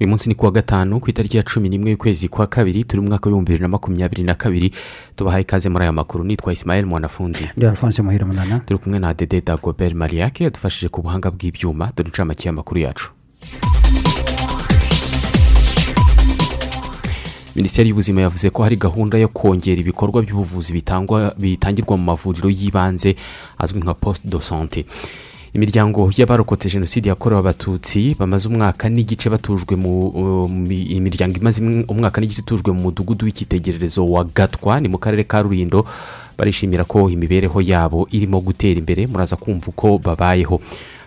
Uyu munsi ni kuwa gatanu ku itariki ya cumi n'imwe y'ukwezi kwa kabiri turi mu mwaka w'ibihumbi bibiri na makumyabiri na kabiri. Tubahaye ikaze muri aya makuru nitwa isimayeli mwanafunzi turi kumwe na dede dagobert mariyake yadufashije ku buhanga bw'ibyuma dore incamake y'amakuru yacu. Minisiteri y'ubuzima yavuze ko hari gahunda yo kongera ibikorwa by'ubuvuzi bitangirwa mu mavuriro y'ibanze azwi nka poste de sante imiryango y'abarokotse jenoside yakorewe abatutsi bamaze umwaka n'igice batujwe mu imiryango imaze umwaka n'igice itujwe mu mudugudu w'icyitegererezo wa gatwa ni mu karere ka rurindo barishimira ko imibereho yabo irimo gutera imbere. Muraza kumva uko babayeho.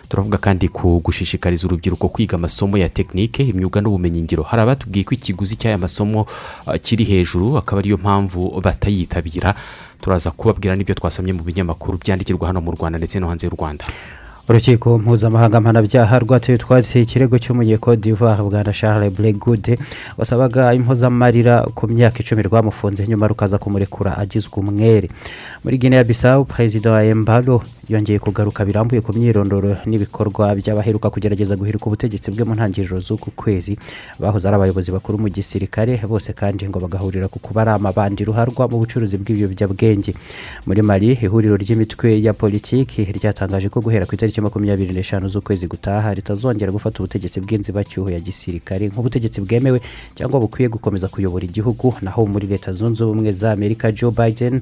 Turavuga kandi ku gushishikariza urubyiruko kwiga amasomo ya tekinike imyuga n'ubumenyingiro. Hari abatubwiye ko ikiguzi cy'aya masomo kiri hejuru akaba ariyo mpamvu batayitabira. Turaza kubabwira n'ibyo twasomye mu binyamakuru byandikirwa hano mu rwanda ndetse no hanze y'u rwanda. Urukiko mpuzamahanga mpanabyaha rwateye utwatsi ikirego cy'umunyeko d'ivoire bwana charles bregude wasabaga impozamarira ku myaka icumi rwamufunze nyuma rukaza kumurekura agizwe umwere. Muri guinea bisawu perezida wa embalo yongeye kugaruka birambuye ku myirondoro n'ibikorwa by'abaheruka kugerageza guhirika ubutegetsi bwe mu ntangiriro z'uku kwezi. Bahoze ari abayobozi bakuru mu gisirikare bose kandi ngo bagahurira ku kuba ari amabandi ruharwa mu bucuruzi bw'ibiyobyabwenge. Muri mari ihuriro ry'imitwe ya politiki ryatangaje ko guhera ku itariki makumyabiri n'eshanu z'ukwezi gutaha ritazongera gufata ubutegetsi bw'inzibacyuho ya gisirikare. Nk'ubutegetsi bwemewe cyangwa bukwiye gukomeza kuyobora igihugu naho muri leta zunze ubumwe za amerika joe biden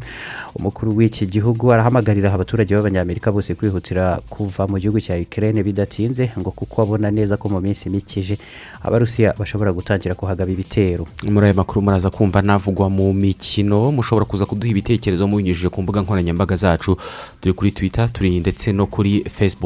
umukuru w'iki gihugu arahamagarira abaturage b'abanyamerika bose kwihutira kuva mu gihugu cya ukraine bidatinze ngo kuko abona neza ko mu minsi mikije abarusiya bashobora gutangira kuhagaba ibitero. Muri aya makuru muraza kumva navugwa mu mikino. Mushobora kuza kuduha ibitekerezo mubinyujije ku mbuga nkoranyambaga zacu. Turi kuri twitter turi ndetse no kuri facebook.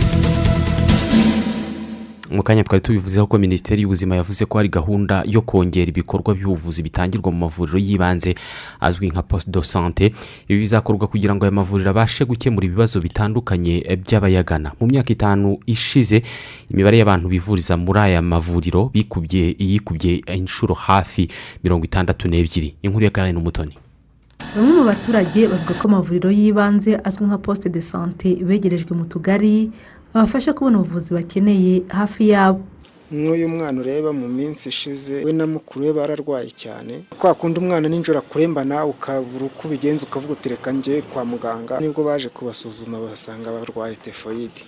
Mu kanya twari tubivuzeho ko minisiteri y'ubuzima yavuze ko hari gahunda yo kongera ibikorwa by'ubuvuzi bitangirwa mu mavuriro y'ibanze azwi nka poste de sante. Ibi bizakorwa kugira ngo aya mavuriro abashe gukemura ibibazo bitandukanye by'abayagana. Mu myaka itanu ishize imibare y'abantu bivuriza muri aya mavuriro bikubye yikubye inshuro hafi mirongo itandatu n'ebyiri. Inkuru ya kare n'umutoni bamwe mu baturage bavuga ko amavuriro y'ibanze azwi nka poste de sante begerejwe mu tugari babafasha kubona ubuvuzi bakeneye hafi yabo. Nk'uyu mwana ureba mu minsi ishize we na mukuru we bararwaye cyane. Kwa kundi umwana nijoro akurembana ukabura uko ubigenza ukavuga uti reka njye kwa muganga. Nibwo baje kubasuzuma basanga barwaye tefoyide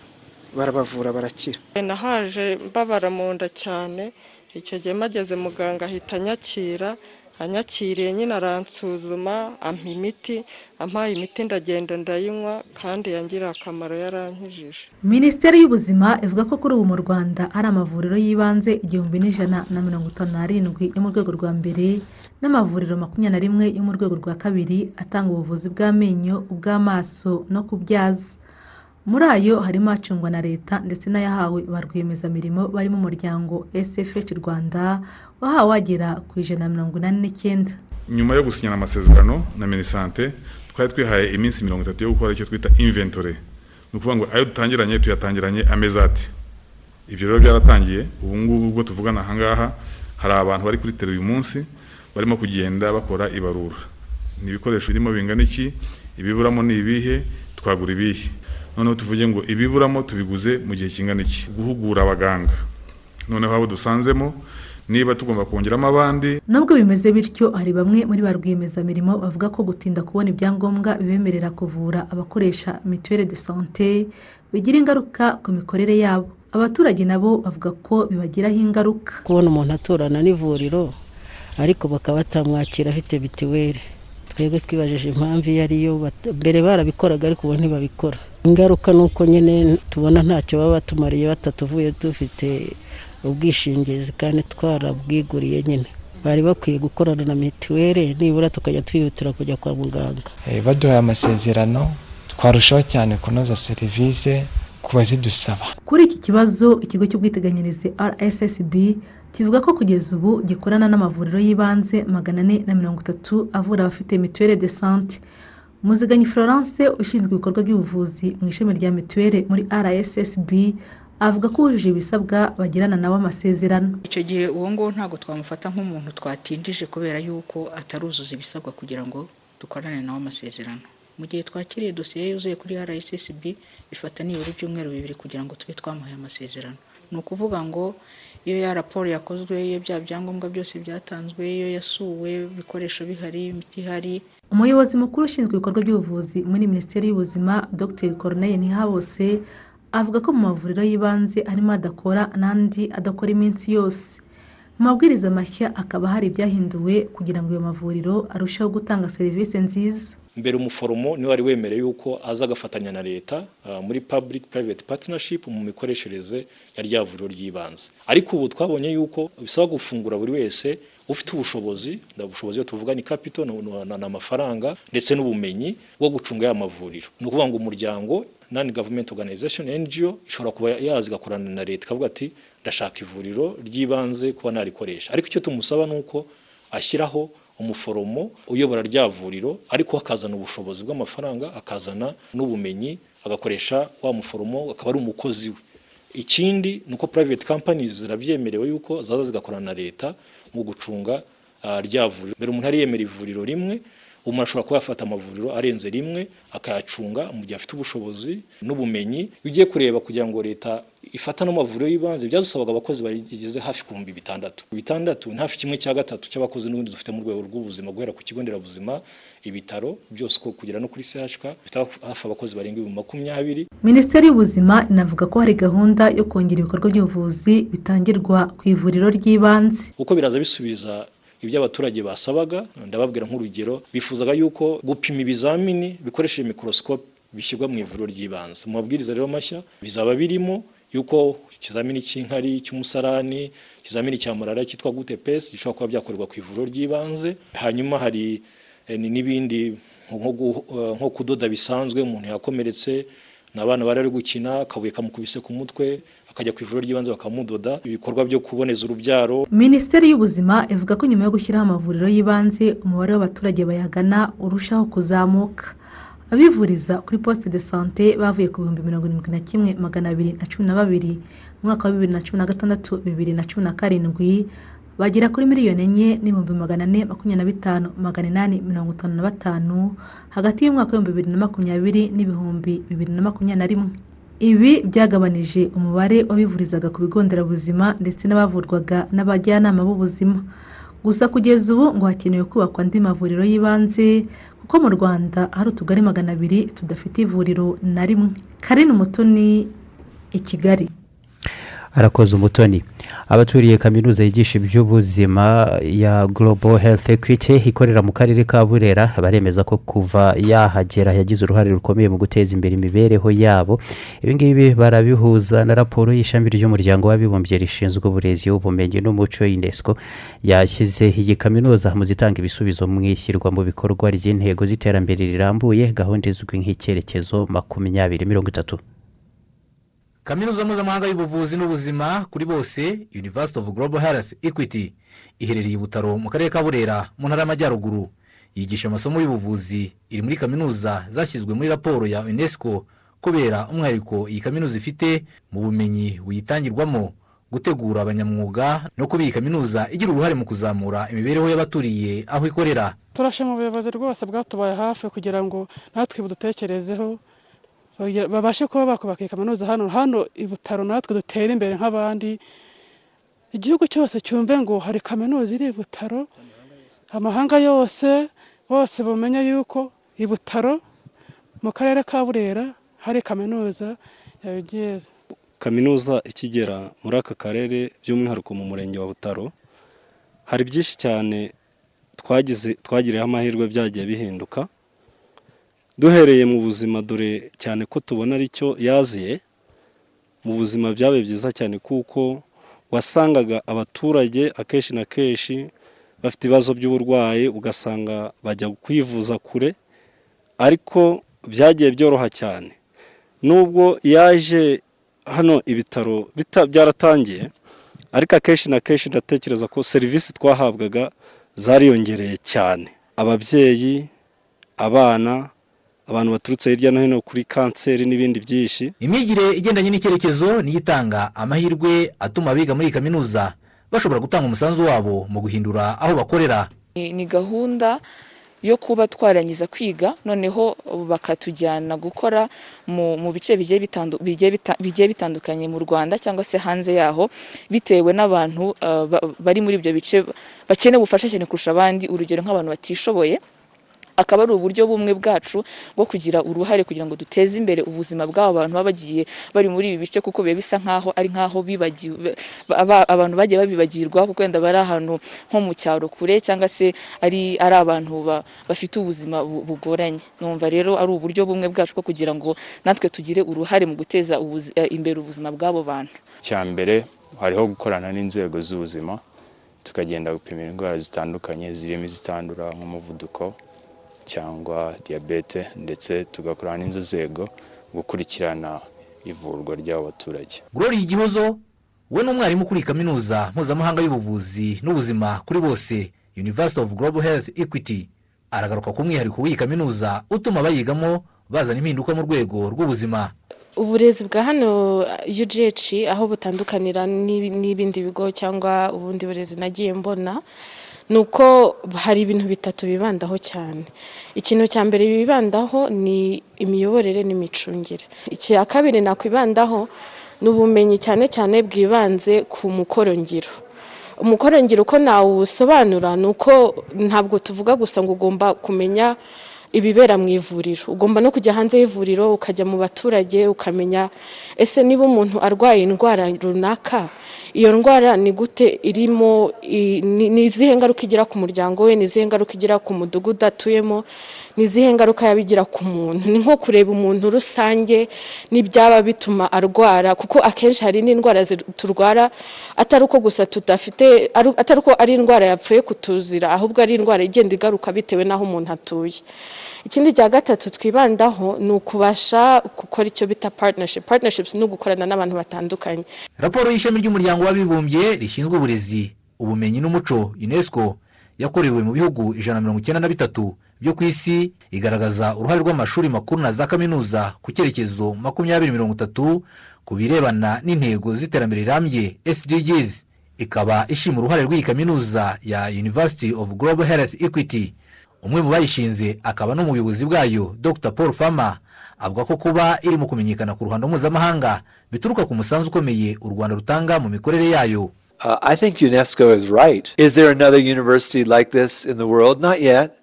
barabavura barakira. Nahaje mbabara mu nda cyane icyo gihe mageze muganga ahita anyakira anyakiriye nyine aransuzuma ampa imiti ampaye imiti ndagenda ndayinywa kandi yangiriye akamaro yarankijije minisiteri y'ubuzima ivuga ko kuri ubu mu rwanda hari amavuriro y'ibanze igihumbi n'ijana na mirongo itanu n'arindwi yo mu rwego rwa mbere n'amavuriro makumyabiri na rimwe yo mu rwego rwa kabiri atanga ubuvuzi bw'amenyo ubw'amaso no kubyaza. Muri ayo harimo acungwa na leta ndetse n'ayahawe ba rwiyemezamirimo bari mu muryango sfh rwanda wahawe wagera ku ijana na mirongo inani n'icyenda. Nyuma yo gusinyana amasezerano na minisante twari twihaye iminsi mirongo itatu yo gukora icyo twita inventore ni ukuvuga ngo ayo dutangiranye tuyatangiranye ameza ati ibyo rero byaratangiye ubu ngubu ubwo tuvugana aha ngaha hari abantu bari kuri tere uyu munsi barimo kugenda bakora ibarura. Ni ibikoresho birimo bingana iki? Ibiburamo ni ibihe? Twagura ibihe? Noneho tuvuge ngo ibiburamo tubiguze mu gihe kingana iki? Guhugura abaganga. Noneho abo dusanzemo niba tugomba kongeramo abandi. Nubwo bimeze bityo hari bamwe muri ba rwiyemezamirimo bavuga ko gutinda kubona ibyangombwa bibemerera kuvura abakoresha mituweli de sante bigira ingaruka ku mikorere yabo. Abaturage nabo bavuga ko bibagiraho ingaruka. Kubona umuntu aturana n'ivuriro ariko bakaba batamwakira afite mituweli twebwe twibajije impamvu iyo ariyo mbere barabikoraga ariko ubu ntibabikora. Ingaruka ni uko nyine tubona ntacyo baba batumariye batatuvuye dufite ubwishingizi kandi twarabwiguriye nyine bari bakwiye gukorana na mituweli nibura tukajya twihutira kujya kwa muganga. Baduhaye amasezerano twarushaho cyane kunoza serivisi ku bazidusaba. Kuri iki kibazo ikigo cy'ubwiteganyirize rssb kivuga ko kugeza ubu gikorana n'amavuriro y'ibanze magana ane na mirongo itatu avura abafite mituweli de sante. Muziganyi florence ushinzwe ibikorwa by'ubuvuzi mu ishami rya mituweli muri rssb avuga ko wujuje ibisabwa bagirana nabo amasezerano. Icyo gihe uwo nguwo ntabwo twamufata nk'umuntu twatindije kubera yuko ataruzuza ibisabwa kugira ngo dukorane nawe amasezerano. Mu gihe twakiriye dosiye yuzuye kuri rssb bifata nibura ibyumweru bibiri kugira ngo tube twamuhaye amasezerano. Ni ukuvuga ngo iyo ya raporo yakozwe iyo bya byangombwa byose byatanzwe iyo yasuwe ibikoresho bihari imiti ihari umuyobozi mukuru ushinzwe ibikorwa by'ubuvuzi muri minisiteri y'ubuzima dr. Corneille ntihabose avuga ko mu mavuriro y'ibanze harimo adakora n'andi adakora iminsi yose. Mu mabwiriza mashya hakaba hari ibyahinduwe kugira ngo ayo mavuriro arusheho gutanga serivisi nziza. Mbere umuforomo ni we wari wemerewe yuko aza agafatanya na leta muri public private partnership mu mikoreshereze ya rya vuriro ry'ibanze. Ariko ubu twabonye yuko bisaba gufungura buri wese ufite ubushobozi ubushobozi iyo tuvuga ni capital ni amafaranga ndetse n'ubumenyi bwo gucunga ya mavuriro. Ni ukuvuga ngo umuryango non government organization NGO ishobora kuba yaza igakorana na leta ikavuga ati ndashaka ivuriro ry'ibanze kuba narikoresha. Ariko icyo tumusaba ni uko ashyiraho umuforomo uyobora rya vuriro ariko akazana ubushobozi bw'amafaranga akazana n'ubumenyi agakoresha wa muforomo akaba ari umukozi we. Ikindi ni uko private companies zirabyemerewe yuko zaza zigakorana na leta mu gucunga rya vuriro. Mbere umuntu ariyemera ivuriro rimwe umuntu ashobora kuba yafata amavuriro arenze rimwe akayacunga mu gihe afite ubushobozi n'ubumenyi. Iyo ugiye kureba kugira ngo leta ifata n'amavuriro y'ibanze byadusabaga abakozi bageze hafi ku bihumbi bitandatu. Bitandatu ni hafi kimwe cya gatatu cy'abakozi n'ubundi dufite mu rwego rw'ubuzima guhera ku kigo nderabuzima. Ibitaro byose uko kugera no kuri CHK bifite hafi abakozi barenga ibihumbi makumyabiri. Minisiteri y'ubuzima inavuga ko hari gahunda yo kongera ibikorwa by'ubuvuzi bitangirwa ku ivuriro ry'ibanze. Uko biraza bisubiza ibyo abaturage basabaga ndababwira nk'urugero bifuzaga yuko gupima ibizamini bikoresheje mikorosikope bishyirwa mu ivuriro ry'ibanze. Mu mabwiriza rero mashya bizaba birimo yuko ikizamini cy'inkari cy'umusarani ikizamini cya malariya cyitwa gute pesi gishobora kuba byakorerwa ku ivuriro ry'ibanze. Hanyuma hari n'ibindi nko kudoda bisanzwe umuntu yakomeretse n'abana bari bari gukina akabuye kamukubise ku mutwe akajya ku ivuriro ry'ibanze bakamudoda. Ibikorwa byo kuboneza urubyaro. Minisiteri y'ubuzima ivuga ko nyuma yo gushyiraho amavuriro y'ibanze umubare w'abaturage bayagana urushaho kuzamuka. Abivuriza kuri poste de sante bavuye ku bihumbi mirongo irindwi na kimwe magana abiri na cumi na babiri mu mwaka wa bibiri na cumi na gatandatu bibiri na cumi na karindwi bagera kuri miliyoni enye n'ibihumbi magana ane makumyabiri na bitanu magana inani mirongo itanu na batanu hagati y'umwaka w'ibihumbi bibiri na makumyabiri n'ibihumbi bibiri na makumyabiri na rimwe. Ibi byagabanije umubare w'abivurizaga ku bigo nderabuzima ndetse n'abavurwaga n'abajyanama b'ubuzima. Gusa kugeza ubu ngo hakenewe kubakwa andi mavuriro y'ibanze kuko mu rwanda hari utugari magana abiri tudafite ivuriro na rimwe. Karine umutoni i kigali. Arakoze umutoni. Abaturiye kaminuza yigisha iby'ubuzima ya global health equity ikorera mu karere ka burera baremeza ko kuva yahagera yagize uruhare rukomeye mu guteza imbere imibereho yabo. Ibingibi barabihuza na raporo y'ishami ry'umuryango w'abibumbye rishinzwe uburezi ubumenyi n'umuco unesco. Yashyize iyi kaminuza mu zitanga ibisubizo mu ishyirwa mu bikorwa ry'intego z'iterambere rirambuye gahunda izwi nk'icyerekezo makumyabiri mirongo itatu. Kaminuza mpuzamahanga y'ubuvuzi n'ubuzima kuri bose university of global health equity iherereye i butaro mu karere ka burera mu ntara y'amajyaruguru. Yigisha amasomo y'ubuvuzi iri muri kaminuza zashyizwe muri raporo ya unesco kubera umwihariko iyi kaminuza ifite mu bumenyi buyitangirwamo gutegura abanyamwuga no kuba iyi kaminuza igira uruhare mu kuzamura imibereho y'abaturiye aho ikorera. Turashima ubuyobozi rwose bwatubaye hafi kugira ngo natwe budutekerezeho babashe kuba bakubaka kaminuza hano. Hano i butaro natwe dutere imbere nk'abandi. Igihugu cyose cyumve ngo hari kaminuza iri i butaro amahanga yose bose bamenye yuko i butaro mu karere ka burera hari kaminuza yabigeze kaminuza ikigera muri aka karere by'umwihariko mu murenge wa butaro hari byinshi cyane twagize twagiriyeho amahirwe byagiye bihinduka. Duhereye mu buzima dore cyane ko tubona ari cyo yaziye mu buzima byabaye byiza cyane kuko wasangaga abaturage akenshi na kenshi bafite ibibazo by'uburwayi ugasanga bajya kwivuza kure ariko byagiye byoroha cyane. Nubwo yaje hano ibitaro bita- byaratangiye ariko akenshi na kenshi ndatekereza ko serivisi twahabwaga zariyongereye cyane. Ababyeyi abana abantu baturutse hirya no hino kuri kanseri n'ibindi byinshi. Imyigire igendanye n'icyerekezo niyo itanga amahirwe atuma abiga muri iyi kaminuza bashobora gutanga umusanzu wabo mu guhindura aho bakorera. Ni gahunda yo kuba twarangiza kwiga noneho bakatujyana gukora mu, bice bigiye bitandu- bigiye bita- bigiye bitandukanye mu Rwanda cyangwa se hanze yaho bitewe n'abantu uh, ba- bari muri ibyo bice bakeneye ubufasha cyane kurusha abandi urugero nk'abantu batishoboye. Akaba ari uburyo bumwe bwacu bwo kugira uruhare kugira ngo duteze imbere ubuzima bw'abo bantu baba bagiye bari muri ibi bice kuko biba bisa nk'aho ari nk'aho abantu bagiye babibagirwa kuko wenda bari ahantu nko mu cyaro kure cyangwa se ari ari abantu ba- bafite ubuzima bu- bugoranye. Numva rero ari uburyo bumwe bwacu bwo kugira ngo natwe tugire uruhare mu guteza eh, imbere ubuzima bw'abo bantu. Icya mbere hariho gukorana n'inzego z'ubuzima tukagenda gupima indwara zitandukanye zirimo izitandura nk'umuvuduko cyangwa diyabete ndetse tugakorana n'izo nzego gukurikirana ivurwa ry'abo baturage. Glory Igihozo we ni umwarimu kuri kaminuza mpuzamahanga y'ubuvuzi n'ubuzima kuri bose University of Global Health Equity. Aragaruka ku mwihariko w'iyi kaminuza utuma abayigamo bazana impinduka mu rwego rw'ubuzima. Uburezi bwa hano UGH aho butandukanira n'ibi- n'ibindi bigo cyangwa ubundi burezi nagiye mbona ni uko hari ibintu bitatu bibandaho cyane. Ikintu cya mbere bibandaho ni imiyoborere n'imicungire. Icya kabiri nakwibandaho ni ubumenyi cyane cyane bwibanze ku mukorongiro. Umukorongiro uko nawusobanura ni uko ntabwo tuvuga gusa ngo ugomba kumenya ibibera mu ivuriro. Ugomba no kujya hanze y'ivuriro ukajya mu baturage ukamenya ese niba umuntu arwaye indwara runaka iyo ndwara ni gute irimo ni izihe ngaruka igira ku muryango we ni izihe ngaruka igira ku mudugudu atuyemo? Ni izihe ngaruka yaba igira ku muntu? Ni nko kureba umuntu rusange n'ibyaba bituma arwara kuko akenshi hari n'indwara turwara atari uko gusa tudafite ari- atari uko ari indwara yapfuye kutuzira ahubwo ari indwara igenda igaruka bitewe n'aho umuntu atuye. Ikindi cya gatatu twibandaho ni ukubasha gukora icyo bita partnership. Partnerships ni ugukorana n'abantu batandukanye. Raporo y'ishami ry'umuryango w'abibumbye rishinzwe uburezi ubumenyi n'umuco unesco yakorewe mu bihugu ijana na mirongo icyenda na bitatu. Byo ku isi igaragaza uruhare rw'amashuri makuru na za kaminuza ku cyerekezo makumyabiri mirongo itatu ku birebana n'intego z'iterambere rirambye sdgs ikaba ishima uruhare rw'iyi kaminuza ya university of global health equity umwe mu bayishinze akaba n'umuyobozi bwayo dr paul fama avuga ko kuba iri mu kumenyekana ku ruhando mpuzamahanga bituruka ku musanzu ukomeye u rwanda rutanga mu mikorere yayo Uh, I think UNESCO is right. Is there another university like this in the world? Not yet.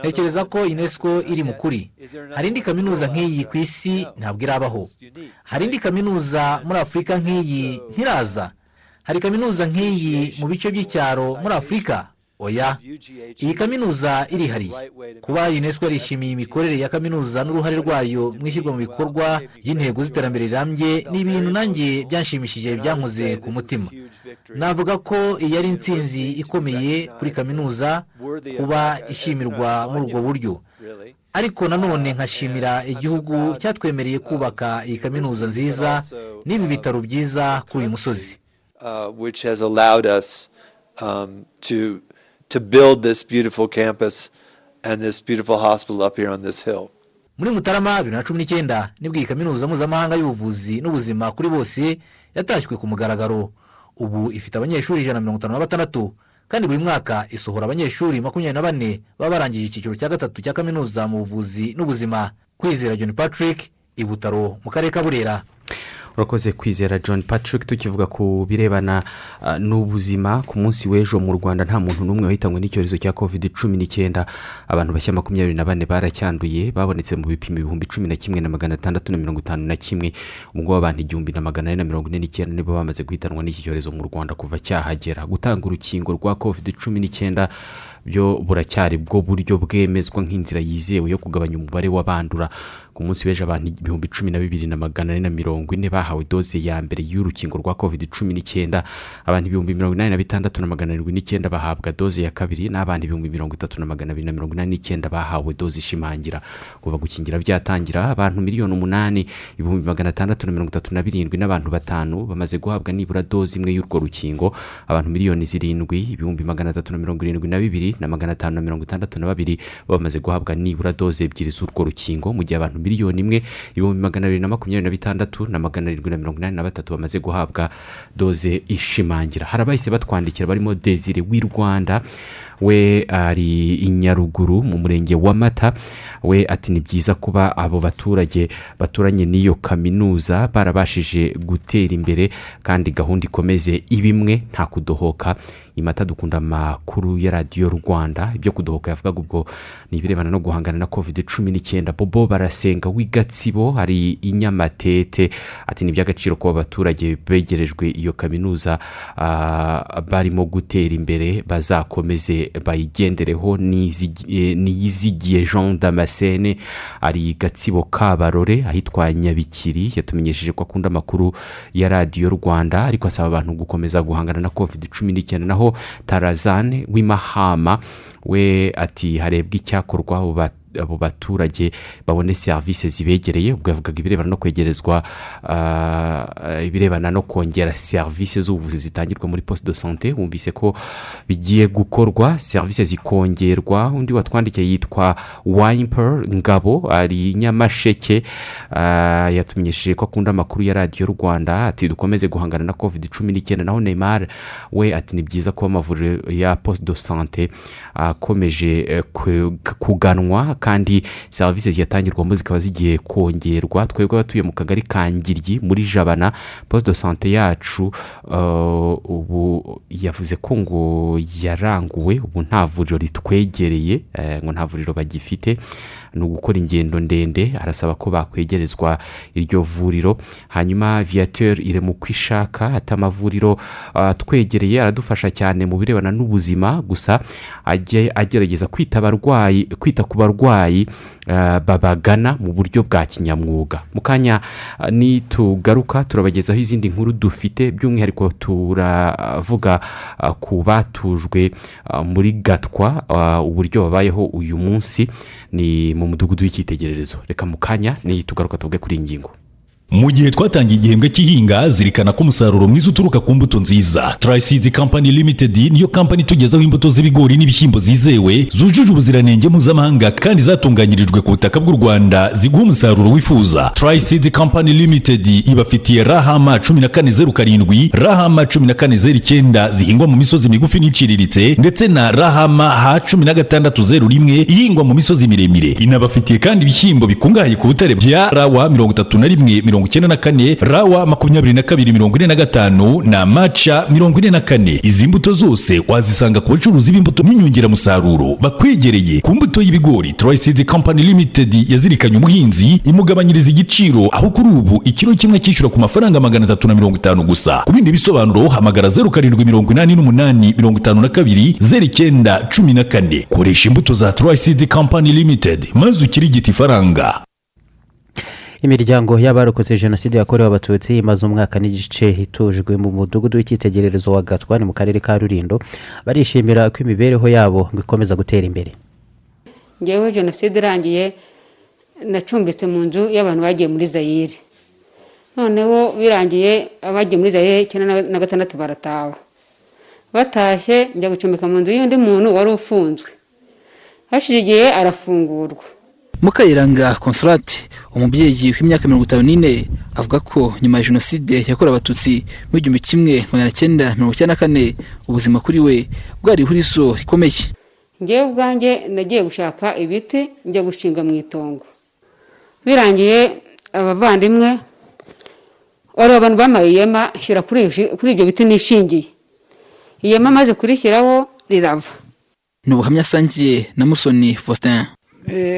Ntekereza ko unesco iri mu kuri. Hari indi kaminuza nk'iyi ku isi ntabwo irabaho. Hari indi kaminuza muri afurika nk'iyi ntiraza. Hari kaminuza nk'iyi mu bice by'icyaro muri afurika. Oya. Iyi kaminuza irihariye kuba unesco yarishimiye imikorere ya kaminuza n'uruhare rwayo mu ishyirwa mu bikorwa ry'intego z'iterambere rirambye ni ibintu nanjye byanshimishije byankoze ku mutima. Navuga ko iyi ari intsinzi ikomeye kuri kaminuza kuba ishimirwa muri ubwo buryo. Ariko nanone nkashimira igihugu cyatwemereye kubaka iyi kaminuza nziza n'ibi bitaro byiza kuri uyu musozi. To build this beautiful campus and this beautiful hospital up here on this hill. muri mutarama bibiri na cumi n'icyenda ni bwo iyi kaminuza mpuzamahanga y'ubuvuzi n'ubuzima kuri bose yatashywe ku mugaragaro. Ubu ifite abanyeshuri ijana na mirongo itanu na batandatu kandi buri mwaka isohora abanyeshuri makumyabiri na bane baba barangije icyiciro cya gatatu cya kaminuza mu buvuzi n'ubuzima. Kwizera john patrick i butaro mu karere ka burera. Urakoze kwizera john patrick tukivuga ku birebana ah, n'ubuzima ku munsi w'ejo mu rwanda. Nta muntu n'umwe wahitanywe n'icyorezo cya covid cumi n'icyenda. Abantu bashya makumyabiri na bane baracyanduye babonetse mu bipimo ibihumbi cumi na kimwe na magana atandatu na mirongo itanu na kimwe. Ubwo abantu igihumbi na magana ane na mirongo ine n'icyenda nibo bamaze guhitanwa n'iki cyorezo mu rwanda kuva cyahagera. Gutanga urukingo rwa covid cumi n'icyenda byo buracyari bwo buryo bwemezwa nk'inzira yizewe yo kugabanya umubare w'abandura. Ku munsi w'ejo abantu ibihumbi cumi na bibiri na magana ane na mirongo ine bahawe doze ya mbere y'urukingo rwa covid cumi n'icyenda. Abantu ibihumbi mirongo inani na bitandatu na magana arindwi n'icyenda bahabwa doze ya kabiri n'abandi ibihumbi mirongo itatu na magana abiri na mirongo inani n'icyenda bahawe doze ishimangira. Kuva gukingira byatangira abantu miliyoni umunani ibihumbi magana atandatu na mirongo itatu na birindwi n'abantu batanu bamaze guhabwa nibura doze imwe y'urwo rukingo. Abantu miliyoni zirindwi ibihumbi magana atatu na mirongo irindwi na bibiri na magana atanu na mirongo itandatu na babiri bamaze guhabwa nibura doze ebyiri z'urwo rukingo. Mu gihe abantu miliyoni imwe ibihumbi magana abiri na makumyabiri na bitandatu na magana arindwi na mirongo inani na batatu bamaze guhabwa doze ishimangira. Hari abahise batwandikira barimo desire w'i rwanda we ari i nyaruguru mu murenge wa mata we ati ni byiza kuba abo baturage baturanye n'iyo kaminuza barabashije gutera imbere kandi gahunda ikomeze ibimwe nta kudohoka imata dukunda amakuru ya radiyo rwanda. Ibyo kudohoka yavugaga ubwo ni ibirebana no guhangana na covid cumi n'icyenda. Bobo barasenga w'i gatsibo hari i nyamatete ati ni iby'agaciro kuba abaturage begerejwe iyo kaminuza ah, barimo gutera imbere bazakomeze bayigendereho. Nizigi- eh, niyizigiye jean damascene ari gatsibo kabarore ahitwa nyabikiri. Yatumenyesheje ko akunda amakuru ya radiyo rwanda ariko asaba abantu gukomeza guhangana na covid cumi n'icyenda. Naho tarazane w'imahama we ati harebwa icyakorwa abo ba- abo baturage babone serivisi zibegereye? Ubwo yavugaga ibirebana no kwegerezwa ah, ibirebana no kongera serivisi z'ubuvuzi zitangirwa muri poste de sante. Wumvise ko bigiye gukorwa serivisi zikongerwa. Undi watwandikiye yitwa wayimper ngabo ari nyamasheke. Ah, yatumenyesheje ko akunda amakuru ya radiyo rwanda ati dukomeze guhangana na covid cumi n'icyenda. Naho neymar we ati ni byiza ko amavuriro ya poste de sante. Akomeje eh, ku- kuganwa kandi serivisi ziyatangirwamo zikaba zigiye kongerwa. Twebwe abatuye mu kagari ka ngiryi muri jabana poste de sante yacu uh, ubu yavuze ko ngo yaranguwe ubu nta vuriro ritwegereye eh, ngo nta vuriro bagifite. Ni ugukora ingendo ndende. Arasaba ko bakwegerezwa iryo vuriro. Hanyuma viateur iri mu kwishaka ati amavuriro ah, twegereye aradufasha cyane mu birebana n'ubuzima. Gusa agerageza kwita ku barwayi babagana mu buryo bwa kinyamwuga. Mu kanya ah, nitugaruka turabagezaho izindi nkuru dufite by'umwihariko turavuga ah, ku batujwe muri gatwa uburyo babayeho uyu munsi. Ni mu mudugudu w'icyitegererezo. Reka mu kanya nitugaruka tuvuge kuri iyi ngingo. Mu gihe twatangiye igihembwe cy'ihinga zirikana ko umusaruro mwiza uturuka ku mbuto nziza. Triseed Company Limited niyo kampani itugezaho imbuto z'ibigori n'ibishyimbo zizewe zujuje ubuziranenge mpuzamahanga kandi zatunganyirijwe ku butaka bw'u Rwanda ziguha umusaruro wifuza. Triseed Company Limited ibafitiye rahama cumi na kane zeru karindwi rahama cumi na kane zeru icyenda zihingwa mu misozi migufi n'iciriritse ndetse na rahama ha cumi na gatandatu zeru rimwe ihingwa mu misozi miremire. Inabafitiye kandi ibishyimbo bikungahaye ku butare bya rawa mirongo itatu na rimwe mirongo icyenda na kane rawa makumyabiri na kabiri mirongo ine na gatanu na maca mirongo ine na kane. Izi mbuto zose wazisanga ku bacuruzi b'imbuto n'inyongeramusaruro. Bakwegereye ku mbuto y'ibigori Triseed Company Limited yazirikanye umuhinzi imugabanyiriza igiciro aho kuri ubu ikiro kimwe cyishyura ku mafaranga magana atatu na mirongo itanu gusa. Ku bindi bisobanuro hamagara zeru karindwi mirongo inani n'umunani mirongo itanu na kabiri zeru icyenda cumi na kane. Koresha imbuto za Triseed Company Limited maze ukirigite ifaranga. Imiryango y'abarokotse jenoside yakorewe abatutsi imaze umwaka n'igice itujwe mu mudugudu w'icyitegererezo wa gatwa ni mu karere ka rurindo barishimira ko imibereho yabo ngo ikomeza gutera imbere. Ngewe jenoside irangiye nacumbitse mu nzu y'abantu bagiye muri zayire noneho birangiye abagiye muri zayire icyenda na gatandatu barataha. Batashye njya gucumbika mu nzu y'undi muntu wari ufunzwe. Hashize igihe arafungurwa. Mukayiranga consolate umubyeyi w'imyaka mirongo itanu n'ine avuga ko nyuma ya jenoside yakorewe abatutsi mu igihumbi kimwe magana cyenda mirongo icyenda na kane ubuzima kuri we bwari ihurizo rikomeye. Ngewe ubwanjye nagiye gushaka ibiti njya gushinga mu itongo. Birangiye abavandimwe wari abantu bamaye ihema shyira kuri ibyo biti nishingiye. Ihema amaze kurishyiraho rirava. Ni ubuhamya asangiye na musoni faustin.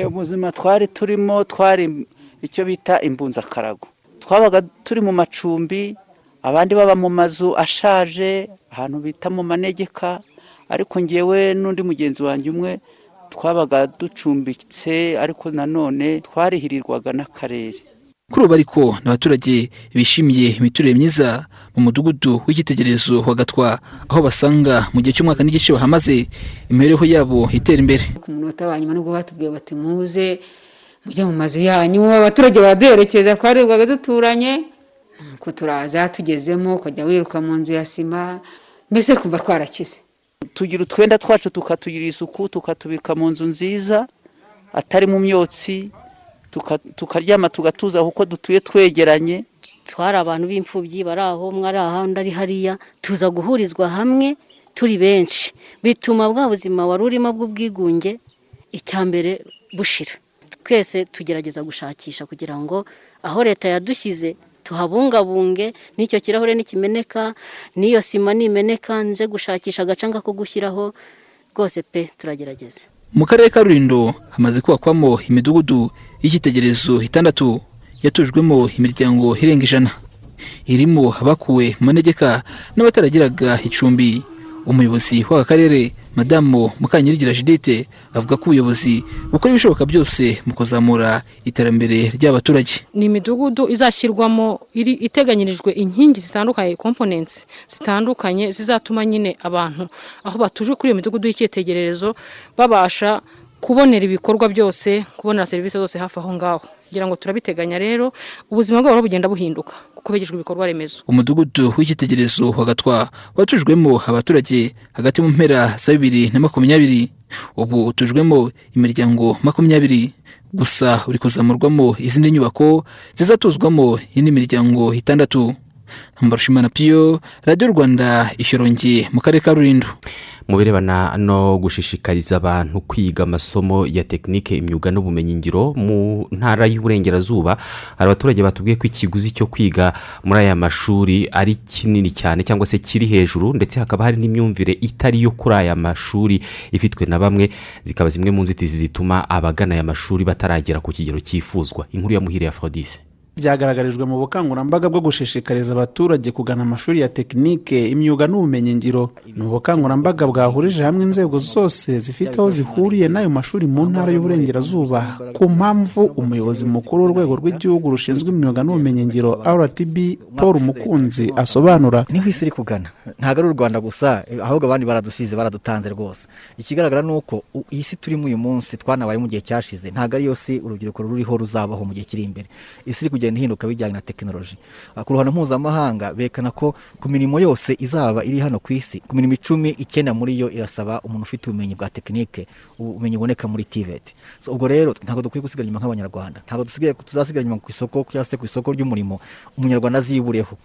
Ubuzima twari turimo twari icyo bita imbunzakarago. Twabaga turi mu macumbi abandi baba mu mazu ashaje ahantu bita mu manegeka ariko ngewe n'undi mugenzi wanjye umwe twabaga ducumbitse ariko nanone twarihirirwaga n'akarere. Kuri ubu ariko ni abaturage bishimiye imiturire myiza mu mudugudu w'icyitegererezo wa gatwa aho basanga mu gihe cy'umwaka n'igice bahamaze imibereho yabo itera imbere. Ku munota wa nyuma ni bwo batubwiye bati muze mujye mu mazu yanyu abaturage baraduherekeza twarirwaga duturanye nuko turaza tugezemo ukajya wiruka mu nzu ya sima mbese twumva twarakize. Tugira utwenda twacu tukatugirira isuku tukatubika mu nzu nziza atari mu myotsi tukaryama tugatuza kuko dutuye twegeranye. Twari abantu b'imfubyi bari aho umwe ari aha undi ari hariya. Tuza guhurizwa hamwe turi benshi. Bituma bwa buzima wari urimo bw'ubwigunge icya mbere bushira. Twese tugerageza gushakisha kugira ngo aho leta yadushyize tuhabungabunge n'icyo kirahure nikimeneka n'iyo sima nimeneka nze gushakisha agacanga ko gushyiraho rwose pe turagerageza. Mu karere ka rulindo hamaze kubakwamo imidugudu y'icyitegererezo itandatu yatujwemo imiryango irenga ijana. Irimo abakuwe mu manegeka n'abataragiraga icumbi. Umuyobozi w'aka karere madamu mukanyirigira judite avuga ko ubuyobozi bukora ibishoboka byose mu kuzamura iterambere ry'abaturage. Ni imidugudu izashyirwamo iri iteganyirijwe inkingi zitandukanye komponensi zitandukanye zizatuma nyine abantu aho batuje kuri iyo midugudu y'icyitegererezo babasha kubonera ibikorwa byose kubonera serivisi zose hafi aho ngaho. Kugira ngo turabiteganya rero ubuzima bwabo bugenda buhinduka. Kuko begerejwe ibikorwa remezo. Umudugudu w'icyitegererezo wa gatwa watujwemo abaturage hagati mu mpera za bibiri na makumyabiri. Ubu utujwemo imiryango makumyabiri. Gusa uri kuzamurwamo izindi nyubako zizatuzwamo indi miryango itandatu. Mbarushimana piyo radiyo rwanda ishyorongi mu karere ka rulindo. Mu birebana no gushishikariza abantu kwiga amasomo ya tekinike imyuga n'ubumenyingiro mu ntara y'uburengerazuba hari abaturage batubwiye ko ikiguzi cyo kwiga muri aya mashuri ari kinini cyane cyangwa se kiri hejuru ndetse hakaba hari n'imyumvire itari yo kuri aya mashuri ifitwe na bamwe zikaba zimwe mu nzitizi zituma abagana aya mashuri bataragera ku kigero cyifuzwa. Inkuru ya muhire ya fodise byagaragarijwe mu bukangurambaga bwo gushishikariza abaturage kugana amashuri ya tekinike imyuga n'ubumenyingiro. Ni ubukangurambaga bwahurije hamwe inzego zose zifite aho zihuriye n'ayo mashuri mu ntara y'uburengerazuba. Ku mpamvu umuyobozi mukuru w'urwego rw'igihugu rushinzwe imyuga n'ubumenyingiro rtb paul mukunzi asobanura ni ho isi iri kugana. Ntabwo ari u rwanda gusa ahubwo abandi baradusize baradutanze rwose. Ikigaragara ni uko iyi si turimo uyu munsi twanabaye mu gihe cyashize. Ntabwo ariyo si urubyiruko ruriho ruzabaho mu gihe kiri imbere. Isi iri kugenda ihinduka bijyanye na tekinoloji Ah, ku ruhando mpuzamahanga berekana ko ku mirimo yose izaba iri hano ku isi ku mirimo icumi icyenda muri yo irasaba umuntu ufite ubumenyi bwa tekinike ubumenyi buboneka muri tiveti ubwo rero ntabwo dukwiye gusigara inyuma nk'abanyarwanda. Ntabwo tuzasigara inyuma ku isoko cyangwa se ku isoko ry'umurimo umunyarwanda azibureho.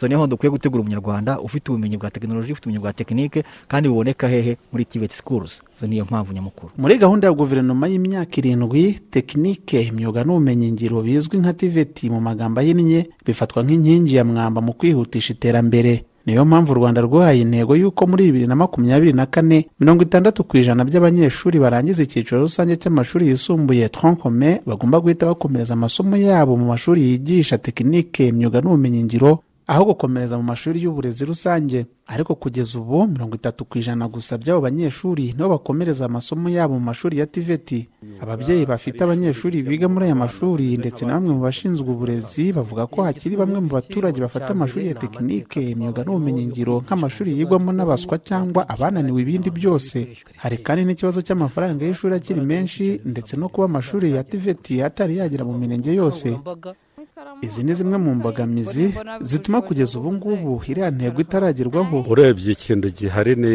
So ni ho dukwiye gutegura umunyarwanda ufite ubumenyi bwa tekinoloji ufite ubumenyi bwa tekinike kandi buboneka hehe muri tiveti schools. So niyo mpamvu nyamukuru. Muri gahunda ya guverinoma y'imyaka irindwi tekinike imyuga n'ubumenyingiro bizwi nka tiveti mu magambo ahinnye bifatwa nk'inkingi ya mwamba mu kwihutisha iterambere. Niyo mpamvu u rwanda rwahaye intego y'uko muri bibiri na makumyabiri na kane mirongo itandatu ku ijana by'abanyeshuri barangiza icyiciro rusange cy'amashuri yisumbuye tronkome bagomba guhita bakomereza amasomo yabo mu mashuri yigisha tekinike imyuga n'ubumenyingiro aho gukomereza mu mashuri y'uburezi rusange ariko kugeza ubu mirongo itatu ku ijana gusa by'abo banyeshuri nibo bakomereza amasomo yabo mu mashuri ya tiveti ababyeyi bafite abanyeshuri biga muri aya mashuri ndetse na bamwe mu bashinzwe uburezi bavuga ko hakiri bamwe mu baturage bafata amashuri ya tekinike imyuga n'ubumenyingiro nk'amashuri yigwamo n'abaswa cyangwa abananiwe ibindi byose. Hari kandi n'ikibazo cy'amafaranga y'ishuri akiri menshi ndetse no kuba amashuri ya tiveti atari yagera mu mirenge yose. Izi ni zimwe mu mbogamizi zituma kugeza ubu ngubu iriya ntego itaragerwaho urebye ikintu gihari ni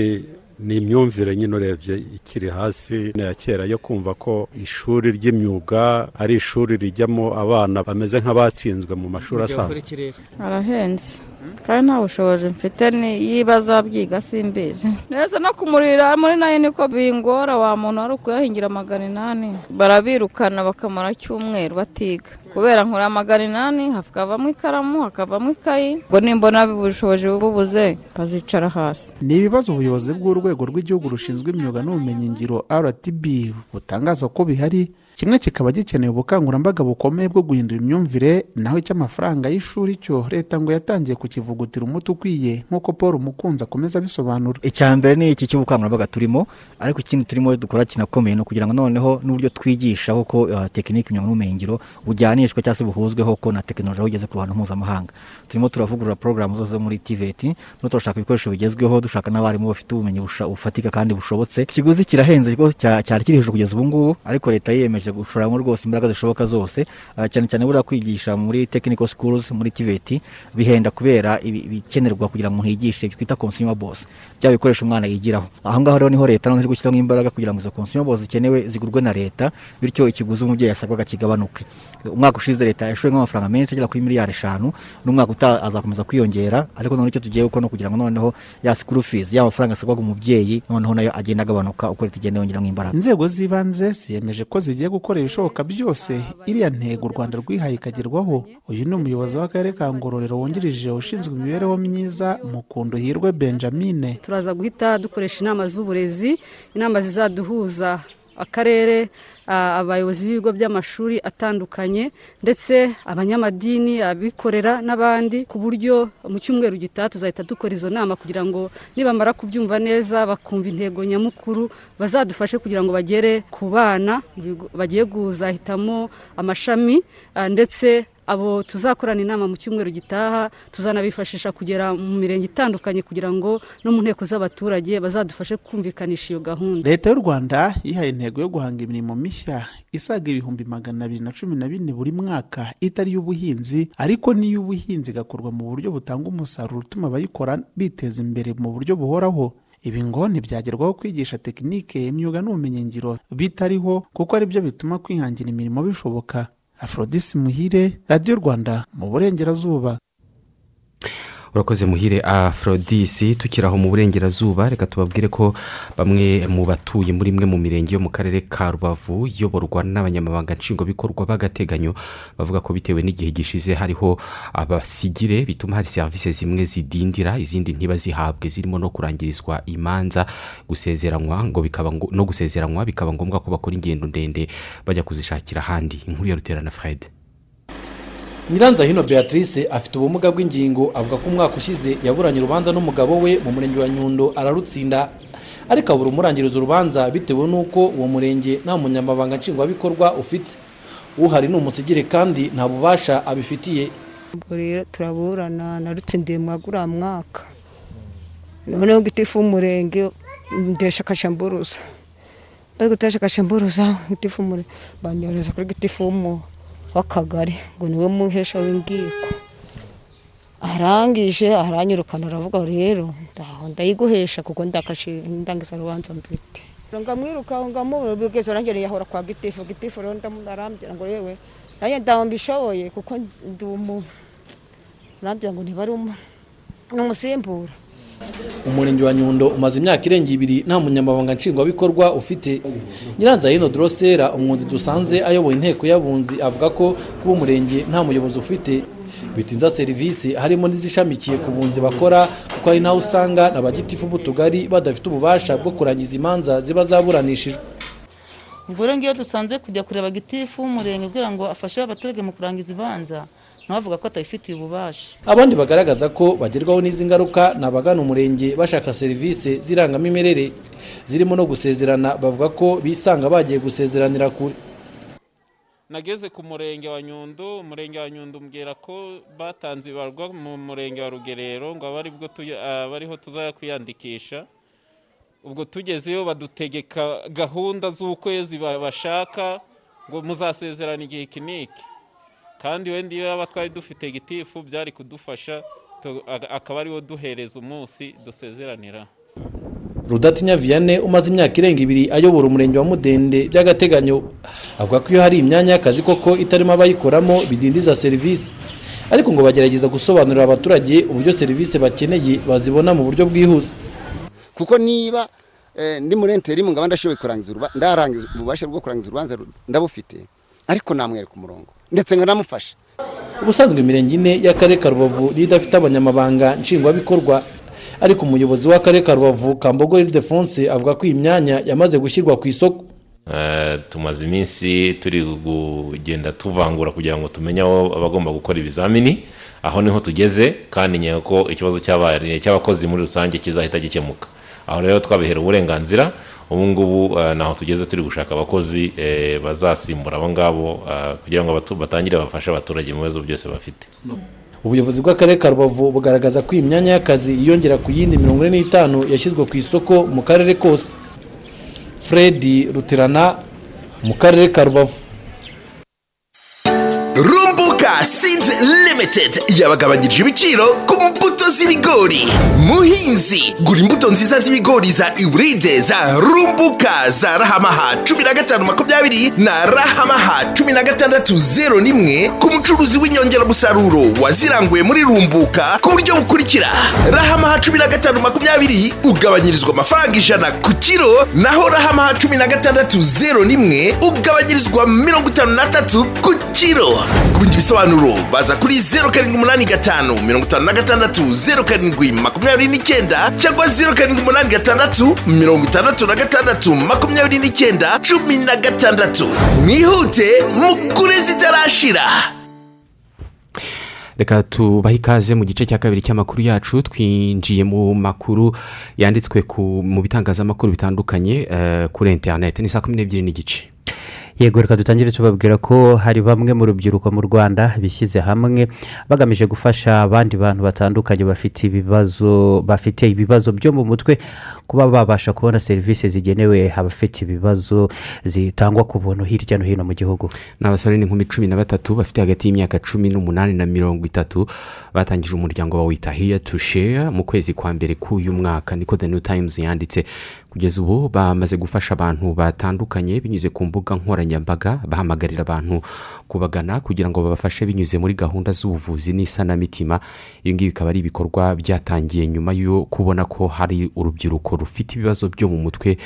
ni imyumvire nyine urebye ikiri hasi ya kera yo kumva ko ishuri ry'imyuga ari ishuri rijyamo abana bameze nk'abatsinzwe mu mashuri asanzwe. arahenze. Kandi nta bushobozi mfite niba azabyiga simbizi. Neza no kumurira muri na yo niko bingora wa muntu wari ukuyahingira magana inani. Barabirukana bakamara cyumweru batiga. Kubera nkura magana inani hakavamo ikaramu hakavamo ikayi ngo nimbona ubushobozi bubuze bazicara hasi. Ni ibibazo ubuyobozi bw'urwego rw'igihugu rushinzwe imyuga n'ubumenyingiro rtb butangaza ko bihari kimwe kikaba gikeneye ubukangurambaga bukomeye bwo guhindura imyumvire naho icy'amafaranga y'ishuri cyo leta ngo yatangiye kukivugutira umuti ukwiye nk'uko paul mukunzi akomeza abisobanura. Icya mbere ni iki cy'ubukangurambaga turimo ariko ikindi turimo dukora kinakomeye ni ukugira ngo noneho n'uburyo twigisha kuko uh, tekinike imyuga n'ubumenyingiro bujyanishwe cyangwa se buhuzweho ko na tekinoloji aho igeze ku ruhando mpuzamahanga. Turimo turavugurura porogaramu zose zo muri tiveti turimo turashaka ibikoresho bigezweho dushaka n'abarimu bafite ubumenyi bufatika kandi bushobotse. Ikiguzi kirahenze cyari kiri hejuru kugeza ubu ngubu ariko leta yiyemeje gushoramo rwose imbaraga zishoboka zose uh, cyane cyane buriya kwigisha muri technical schools muri tiveti bihenda kubera ibi- ibikenerwa kugira ngo umuntu yigishe twita consumables bya bikoresho umwana yigiraho. Aho ngaho rero ni ho leta iri gushyiramo imbaraga kugira ngo izo consumables zikenewe zigurwe na leta bityo ikiguzi umubyeyi yasabwaga kigabanuke. Umwaka ushize leta yashoyemo amafaranga menshi agera kuri miliyari eshanu n'umwaka utaha azakomeza kwiyongera ariko noneho icyo tugiye gukora ni ukugira ngo noneho ya school fees ya mafaranga asabwaga umubyeyi noneho na yo agenda agabanuka uko leta igenda yongeramo imbaraga. Inzego z'ibanze ziyemeje ko zigiye gukora ibishoboka byose iriya ntego u rwanda rwihaye ikagerwaho. Uyu ni umuyobozi w'akarere ka ngororero wungirije ushinzwe imibereho myiza mukundo hirwe benjamine turaza guhita dukoresha inama z'uburezi inama zizaduhuza. Akarere abayobozi b'ibigo by'amashuri atandukanye ndetse abanyamadini abikorera n'abandi ku buryo mu cyumweru gitaha tuzahita dukora izo nama kugira ngo nibamara kubyumva neza bakumva intego nyamukuru bazadufashe kugira ngo bagere ku bana bagiye kuzahitamo amashami ndetse abo tuzakorana inama mu cyumweru gitaha tuzanabifashisha kugera mu mirenge itandukanye kugira ngo no mu nteko z'abaturage bazadufashe kumvikanisha iyo gahunda. Leta y'u rwanda yihaye intego yo guhanga imirimo mishya isaga ibihumbi magana abiri na cumi na bine buri mwaka itari iy'ubuhinzi ariko n'iy'ubuhinzi igakorwa mu buryo butanga umusaruro utuma abayikora biteza imbere mu buryo buhoraho. Ibi ngo ntibyagerwaho kwigisha tekinike imyuga n'ubumenyingiro bitariho kuko ari byo bituma kwihangira imirimo bishoboka. Afrodisi muhire radiyo rwanda mu burengerazuba. Urakoze muhire afrodisi tukiri aho mu burengerazuba. Reka tubabwire ko bamwe mu batuye muri imwe mu mirenge yo mu karere ka rubavu iyoborwa n'abanyamabanga nshingwabikorwa b'agateganyo bavuga ko bitewe n'igihe gishize hariho abasigire bituma hari serivisi zimwe zidindira izindi ntibazihabwe. Zirimo no kurangirizwa imanza gusezeranywa ngo bikaba no gusezeranywa bikaba ngombwa ko bakora ingendo ndende bajya kuzishakira ahandi. Inkuru ya ruterana fred. Nyiranzahino beatrice afite ubumuga bw'ingingo avuga ko umwaka ushize yaburanye urubanza n'umugabo we mu murenge wa nyundo ararutsinda. Ariko abura umurangiriza urubanza bitewe n'uko uwo murenge nta munyamabanga nshingwabikorwa ufite. Uhari ni umusigire kandi nta bubasha abifitiye. Rero turaburana narutsindiye mwagura mwaka. Noneho gitifu w'umurenge ndesha akashamburuza bari gutesha akashamburuza gitifu w'umurenge banyohereza kuri gitifu w'umu- w'akagari. Ngo ni we muhesha w'ingiko arangije aranyirukana aravuga rero ndaho ndayiguhesha kuko ndangiza rubanza mfite. Ngamwiruka ngamubura bigeze arangere yahora kwa gitifu. Gitifu rero arambwira ngo yewe nanjye ndaho mbishoboye kuko ndi umuntu. Arambwira ngo ntibari umu- n'umusimbura. Umurenge wa nyundo umaze imyaka irenga ibiri nta munyamabanga nshingwabikorwa ufite. Nyiranzahino dorosera umwunzi dusanze ayoboye inteko y'abunzi avuga ko kuba umurenge nta muyobozi ufite. Bitinza serivisi harimo n'izishamikiye ku bunzi bakora kuko hari n'aho usanga na b'utugari badafite ububasha bwo kurangiza imanza ziba zaburanishijwe. Ubwo rero ngiyo dusanze kujya kureba gitifu w'umurenge kugira ngo afashe abaturage mu kurangiza ibanza nawe avuga ko atabifitiye ububasha. Abandi bagaragaza ko bagerwaho n'izi ngaruka ni abagana umurenge bashaka serivisi z'irangamimerere zirimo no gusezerana. Bavuga ko bisanga bagiye gusezeranira kure. Nageze ku murenge wa nyundo umurenge wa nyundo umbwira ko batanze ibarwa mu murenge wa rugerero ngo abe ariho tuzajya kwiyandikisha ubwo tugezeyo badutegeka gahunda z'ukwezi ba- bashaka ngo muzasezerana igihe iki n'iki kandi wenda iyo yaba twari dufite gitifu byari kudufasha akaba ari wo duhereza umunsi dusezeranira. Rudatinya vianney umaze imyaka irenga ibiri ayobora umurenge wa mudende by'agateganyo. Avuga ko iyo hari imyanya y'akazi koko itarimo abayikoramo bidindiza serivisi. Ariko ngo bagerageza gusobanurira abaturage uburyo serivisi bakeneye bazibona mu buryo bwihuse. Kuko niba eh, ndi muri enterimu ngaba ndashoboye kurangiza urubanza ububasha bwo kurangiza urubanza ndabufite ariko namwereka umurongo. Ndetse nkanamufasha ubusanzwe imirenge ine y'akarere ka rubavu niyo idafite abanyamabanga nshingwabikorwa ariko umuyobozi w'akarere ka rubavu kambogo ildefonse avuga ko iyi myanya yamaze gushyirwa ku isoko. Eh, tumaze iminsi turi kugenda tuvangura kugira ngo tumenye aho abagomba gukora ibizamini aho ni ho tugeze kandi nkeka ko ikibazo cy'abakozi muri rusange kizahita gikemuka. Aho rero twabihera uburenganzira ubu ngubu eh, naho tugeze turi gushaka abakozi eh, bazasimbura abo ngabo eh, kugira ngo batangire bafashe abaturage mu bibazo byose bafite. Ubuyobozi bw'akarere ka rubavu bugaragaza ko iyi myanya y'akazi yiyongera ku yindi mirongo ine n'itanu yashyizwe ku isoko mu karere kose. Fred rutirana mu karere ka rubavu. Rumbuka seeds limited. Yabagabanyirije ibiciro ku mbuto z'ibigori. Muhinzi gura imbuto nziza z'ibigori za iburide za rumbuka za rahamaha cumi na gatanu makumyabiri na rahamaha cumi na gatandatu zero n'imwe ku mucuruzi w'inyongeramusaruro waziranguye muri rumbuka ku buryo bukurikira. Rahamaha cumi na gatanu makumyabiri ugabanyirizwa amafaranga ijana ku kiro naho rahamaha cumi na gatandatu zero n'imwe ugabanyirizwa mirongo itanu n'atatu ku kiro. Ku bindi bisobanuro baza kuri zeru karindwi umunani gatanu mirongo itanu na gatandatu zeru karindwi makumyabiri n'icyenda cyangwa zeru karindwi umunani gatandatu mirongo itandatu na gatandatu makumyabiri n'icyenda cumi na gatandatu. Mwihute mugure zitarashira. Reka tubahe ikaze mu gice cya kabiri cy'amakuru yacu twinjiye mu makuru yanditswe mu bitangazamakuru bitandukanye eh, kuri interineti ni saa kumi n'ebyiri n'igice. Yego reka dutangire tubabwira ko hari bamwe mu rubyiruko mu rwanda bishyize hamwe bagamije gufasha abandi bantu batandukanye bafite ibibazo bafite ibibazo byo mu mutwe kuba babasha kubona serivisi zigenewe abafite ibibazo zitangwa ku buntu hirya no hino mu gihugu. Ni abasore n'inkumi cumi na batatu bafite hagati y'imyaka cumi n'umunani na mirongo itatu batangije umuryango bawita hiya tu sheya mu kwezi kwa mbere k'uyu mwaka. Niko the new times yanditse kugeza ubu bamaze gufasha abantu batandukanye binyuze ku mbuga nkoranyambaga bahamagarira abantu kubagana kugira ngo babafashe binyuze muri gahunda z'ubuvuzi n'isanamitima. Ibi ngibi bikaba ari ibikorwa byatangiye nyuma yo kubona ko hari urubyiruko rufite ibibazo byo mu mutwe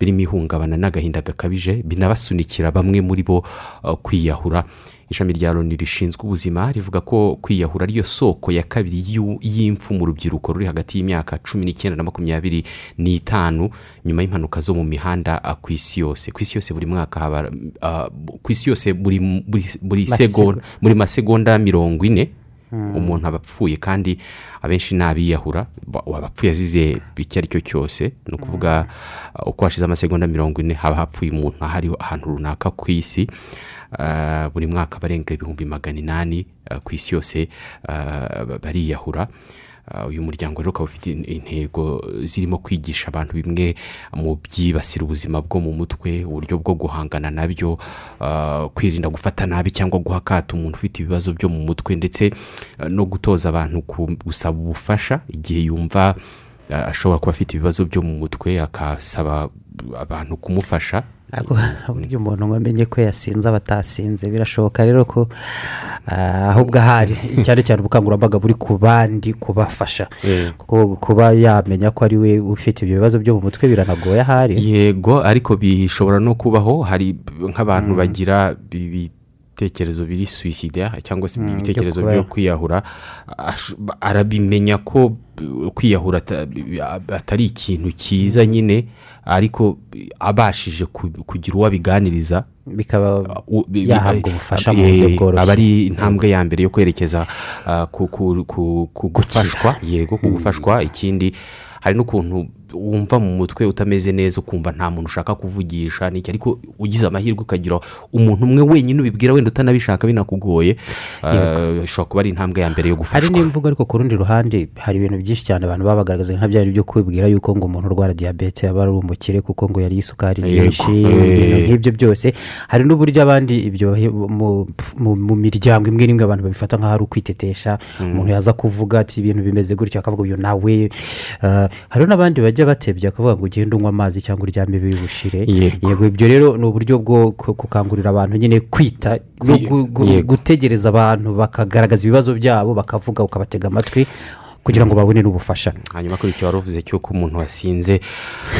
birimo ihungabana n'agahinda gakabije binabasunikira bamwe muri bo uh, kwiyahura. Ishami rya loni rishinzwe ubuzima rivuga ko kwiyahura ariyo soko ya kabiri y'imfu mu rubyiruko ruri hagati y'imyaka cumi n'icyenda na makumyabiri n'itanu nyuma y'impanuka zo mu mihanda uh, ku isi yose. Ku isi yose buri mwaka haba uh, ku isi yose buri masegonda mirongo ine. Hmm. umuntu aba apfuye kandi abenshi ni abiyahura ba- waba apfuye azize icyo ari cyo cyose. Ni ukuvuga uh, uko hashize amasegonda mirongo ine haba hapfuye umuntu ahari ahantu runaka ku isi. Buri mwaka barenga ibihumbi magana inani uh, ku isi yose ba- bariyahura. Uyu muryango rero ukaba ufite in- intego zirimo kwigisha abantu bimwe mu byibasira ubuzima bwo mu mutwe uburyo bwo guhangana na byo kwirinda gufata nabi cyangwa guha akato umuntu ufite ibibazo byo mu mutwe ndetse no gutoza abantu gusaba ubufasha igihe yumva ashobora kuba afite ibibazo byo mu mutwe akasaba abantu kumufasha burya umuntu ngo amenye ko yasinze aba atasinze birashoboka rero ko ah, ahubwo ahari cyane cyane ubukangurambaga buri ku bandi kubafasha. Kuko kuba yamenya ko ari we ufite ibyo bibazo byo mu mutwe biranagoye ahari. Yego ariko bishobora no kubaho hari nk'abantu bagira bi- ibitekerezo biri suicide cyangwa se Mm, ibitekerezo byo kuba- byo kwiyahura arabimenya ko kwiyahura ata- atari ikintu cyiza nyine ariko abashije ku- kugira uwo abiganiriza bikaba yahabwa ubufasha mu eh, buryo bworoshye. aba ari intambwe ya mbere yo kwerekeza uh, ku- gufashwa yego ku gufashwa. Ikindi hari n'ukuntu wumva mu mutwe utameze neza ukumva nta muntu ushaka kuvugisha n'iki ariko ugize amahirwe ukagira umuntu umwe wenyine ubibwira wenda utanabishaka binakugoye uh, bishobora kuba ari intambwe ya mbere yo hari gufashwa n'imvugo ariko ku rundi ruhande hari ibintu byinshi cyane abantu baba bagaragaza nka bya byo kwibwira yuko ngo umuntu urwara diyabete yaba ari umukire kuko ngo yariye isukari nyinshi Eh. ibintu nk'ibyo byose hari n'uburyo abandi ibyo mu, miryango imwe n'imwe abantu babifata nk'aho ari ukwitetesha Mm. umuntu yaza kuvuga ati ibintu bimeze gutya akavuga uyu nawe uh, hari n'abandi bagira bajya batebya bakavuga ngo ugende unywa amazi cyangwa uryame biri bushire Yego. ibyo rero ni uburyo bwo gukangurira abantu nyine kwita gutegereza abantu bakagaragaza ibibazo byabo bakavuga ukabatega amatwi kugira ngo babone n'ubufasha hanyuma kuri icyo wari uvuze cy'uko umuntu wasinze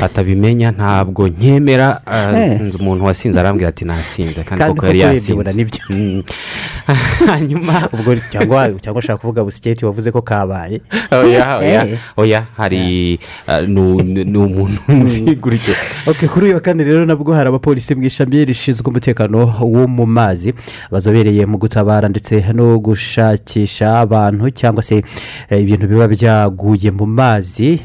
atabimenya ntabwo nkemera Eh. nzi umuntu wasinze arambwira ati nasinze kandi koko yari yasinze. Mm. hanyuma ubwo cyangwa ushaka kuvuga busiketi wavuze ko kabaye oya Eh. hari ni umuntu nzi gutyo kuri uyu wa kane rero nabwo hari abapolisi mu ishami rishinzwe umutekano wo mu mazi bazobereye mu gutabara ndetse no gushakisha abantu cyangwa se eh, ibintu biba byaguye mu mazi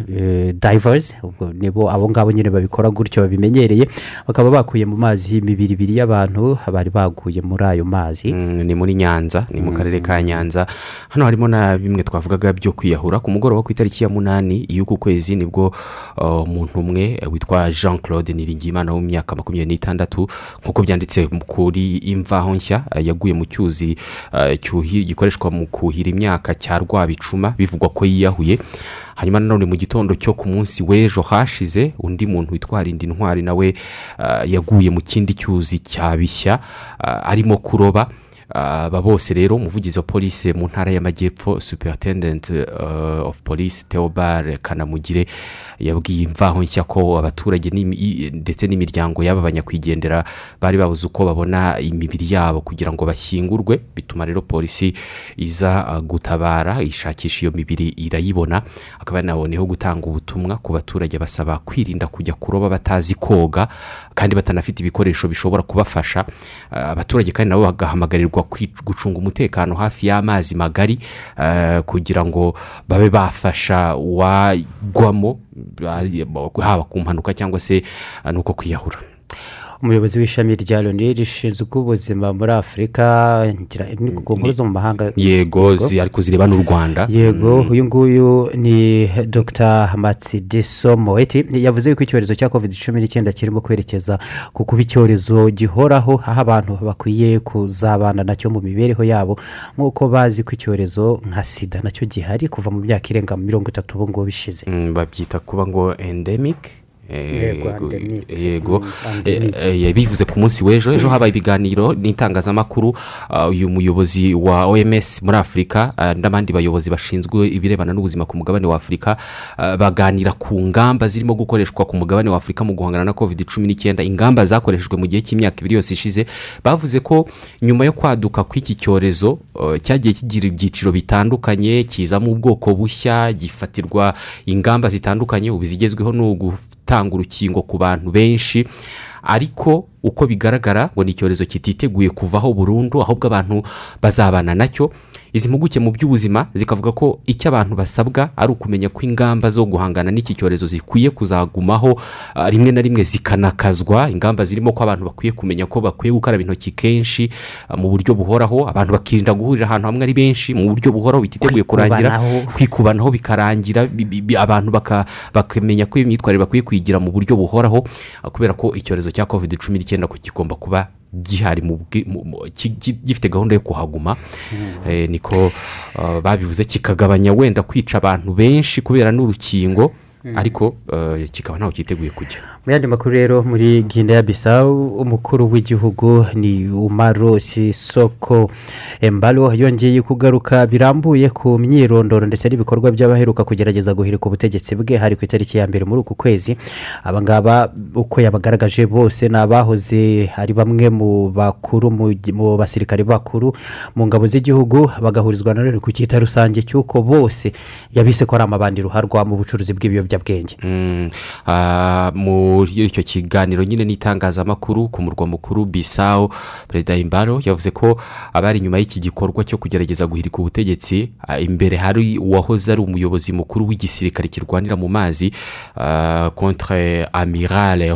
divers ubwo nibo abo ngabo nyine babikora gutyo babimenyereye bakaba bakuye mu mazi imibiri ibiri y'abantu bari baguye muri ayo mazi. Mm, ni muri nyanza ni mu karere ka nyanza. Hano harimo na bimwe twavugaga byo kwiyahura. Ku mugoroba ku itariki ya munani y'uku kwezi ni bwo umuntu umwe eh, witwa jean claude niringiyimana w'imyaka makumyabiri n'itandatu nk'uko byanditse kuri imvaho nshya eh, yaguye mu cyuzi eh, gikoreshwa mu kuhira imyaka cya rwabicuma bivugwa ko yiyahuye. Hanyuma nanone mu gitondo cyo ku munsi w'ejo hashize undi muntu witwa harindi intwari nawe ah, yaguye mu kindi cyuzi cya bishya ah, arimo kuroba. Aba bose rero umuvugizi wa polisi mu ntara y'amajyepfo superintendent uh, of police theobald kanamugire yabwiye imvaho nshya ko abaturage ndetse n'imiryango y'aba banyakwigendera bari babuze uko babona imibiri yabo kugira ngo bashyingurwe. Bituma rero polisi iza ah, gutabara ishakisha iyo mibiri irayibona. Akaba yanaboneyeho gutanga ubutumwa ku baturage basaba kwirinda kujya kuroba batazi koga kandi batanafite ibikoresho bishobora kubafasha. Ah, abaturage kandi nabo bagahamagarirwa kwi- gucunga umutekano hafi y'amazi magari ah, kugira ngo babe bafasha uwagwamo haba ku mpanuka cyangwa se ah, nuko kwiyahura. Umuyobozi w'ishami rya loni rishinzwe ubuzima muri afurika ni ku nkuru zo mu mahanga. Yego ariko zireba n'u rwanda. Yego uyu nguyu ni dr. Matsidiso moeti yavuze yuko icyorezo cya covid cumi n'icyenda kirimo kwerekeza ku kuba icyorezo gihoraho aho abantu bakwiye kuzabana na cyo mu mibereho yabo nk'uko bazi ko icyorezo nka sida na cyo gihari kuva mu myaka irenga mirongo itatu ubu ngubu bishize. Mm, babyita kuba ngo endemic. Yego, Mm, Eh, eh, bivuze ku munsi w'ejo. Ejo habaye ibiganiro n'itangazamakuru ah, uyu muyobozi wa oms muri afurika ah, n'abandi bayobozi bashinzwe ibirebana n'ubuzima ku mugabane wa afurika ah, baganira ku ngamba zirimo gukoreshwa ku mugabane wa afurika mu guhangana na covid cumi n'icyenda. Ingamba zakoreshejwe mu gihe cy'imyaka ibiri yose ishize. Bavuze ko nyuma yo kwaduka kw'iki cyorezo cyagiye kigira ibyiciro bitandukanye kizamo ubwoko bushya gifatirwa ingamba zitandukanye. Ubu zigezweho ni ugutanga urukingo ku bantu benshi ariko uko bigaragara ngo ni icyorezo kititeguye kuvaho burundu ahubwo abantu bazabana na cyo. Izi mpuguke mu by'ubuzima zikavuga ko icyo abantu basabwa ari ukumenya ko ingamba zo guhangana n'iki cyorezo zikwiye kuzagumaho ah, rimwe na rimwe zikanakazwa. Ingamba zirimo ko abantu bakwiye kumenya ko bakwiye gukaraba intoki kenshi ah, mu buryo buhoraho. Abantu bakirinda guhurira ahantu hamwe ari benshi mu buryo buhoraho bititeguye kurangira Kwikubanaho. bikarangira bi- bi- bi- abantu baka- bakamenya ko imyitwarire bakwiye kuyigira mu buryo buhoraho ah, kubera ko icyorezo cya covid cumi n'icyenda ko kigomba kuba gihari gifite gahunda yo kuhaguma Eh, niko ah, babivuze kikagabanya wenda kwica abantu benshi kubera n'urukingo. Ariko eh, kikaba ntaho cyiteguye kujya. Mu yandi makuru rero muri guinea bisawu umukuru w'igihugu ni umaro sisoko embalo yongeye kugaruka birambuye ku myirondoro ndetse n'ibikorwa by'abaheruka kugerageza guhirika ubutegetsi bwe. Hari ku itariki ya mbere muri uku kwezi abangaba uko yabagaragaje bose ni abahoze ari bamwe mu bakuru mu basirikare bakuru mu ngabo z'igihugu bagahurizwa na none ku cyita rusange cy'uko bose yabise ko ari amabandi ruharwa mu bucuruzi bw'ibiyobyabwenge Mm, ah, muri icyo kiganiro nyine n'itangazamakuru ku murwa mukuru bisawo perezida imbaro yavuze ko abari inyuma y'iki gikorwa cyo kugerageza guhirika ubutegetsi ah, imbere hari uwahoze ari umuyobozi mukuru w'igisirikare kirwanira mu mazi ah, contre amirale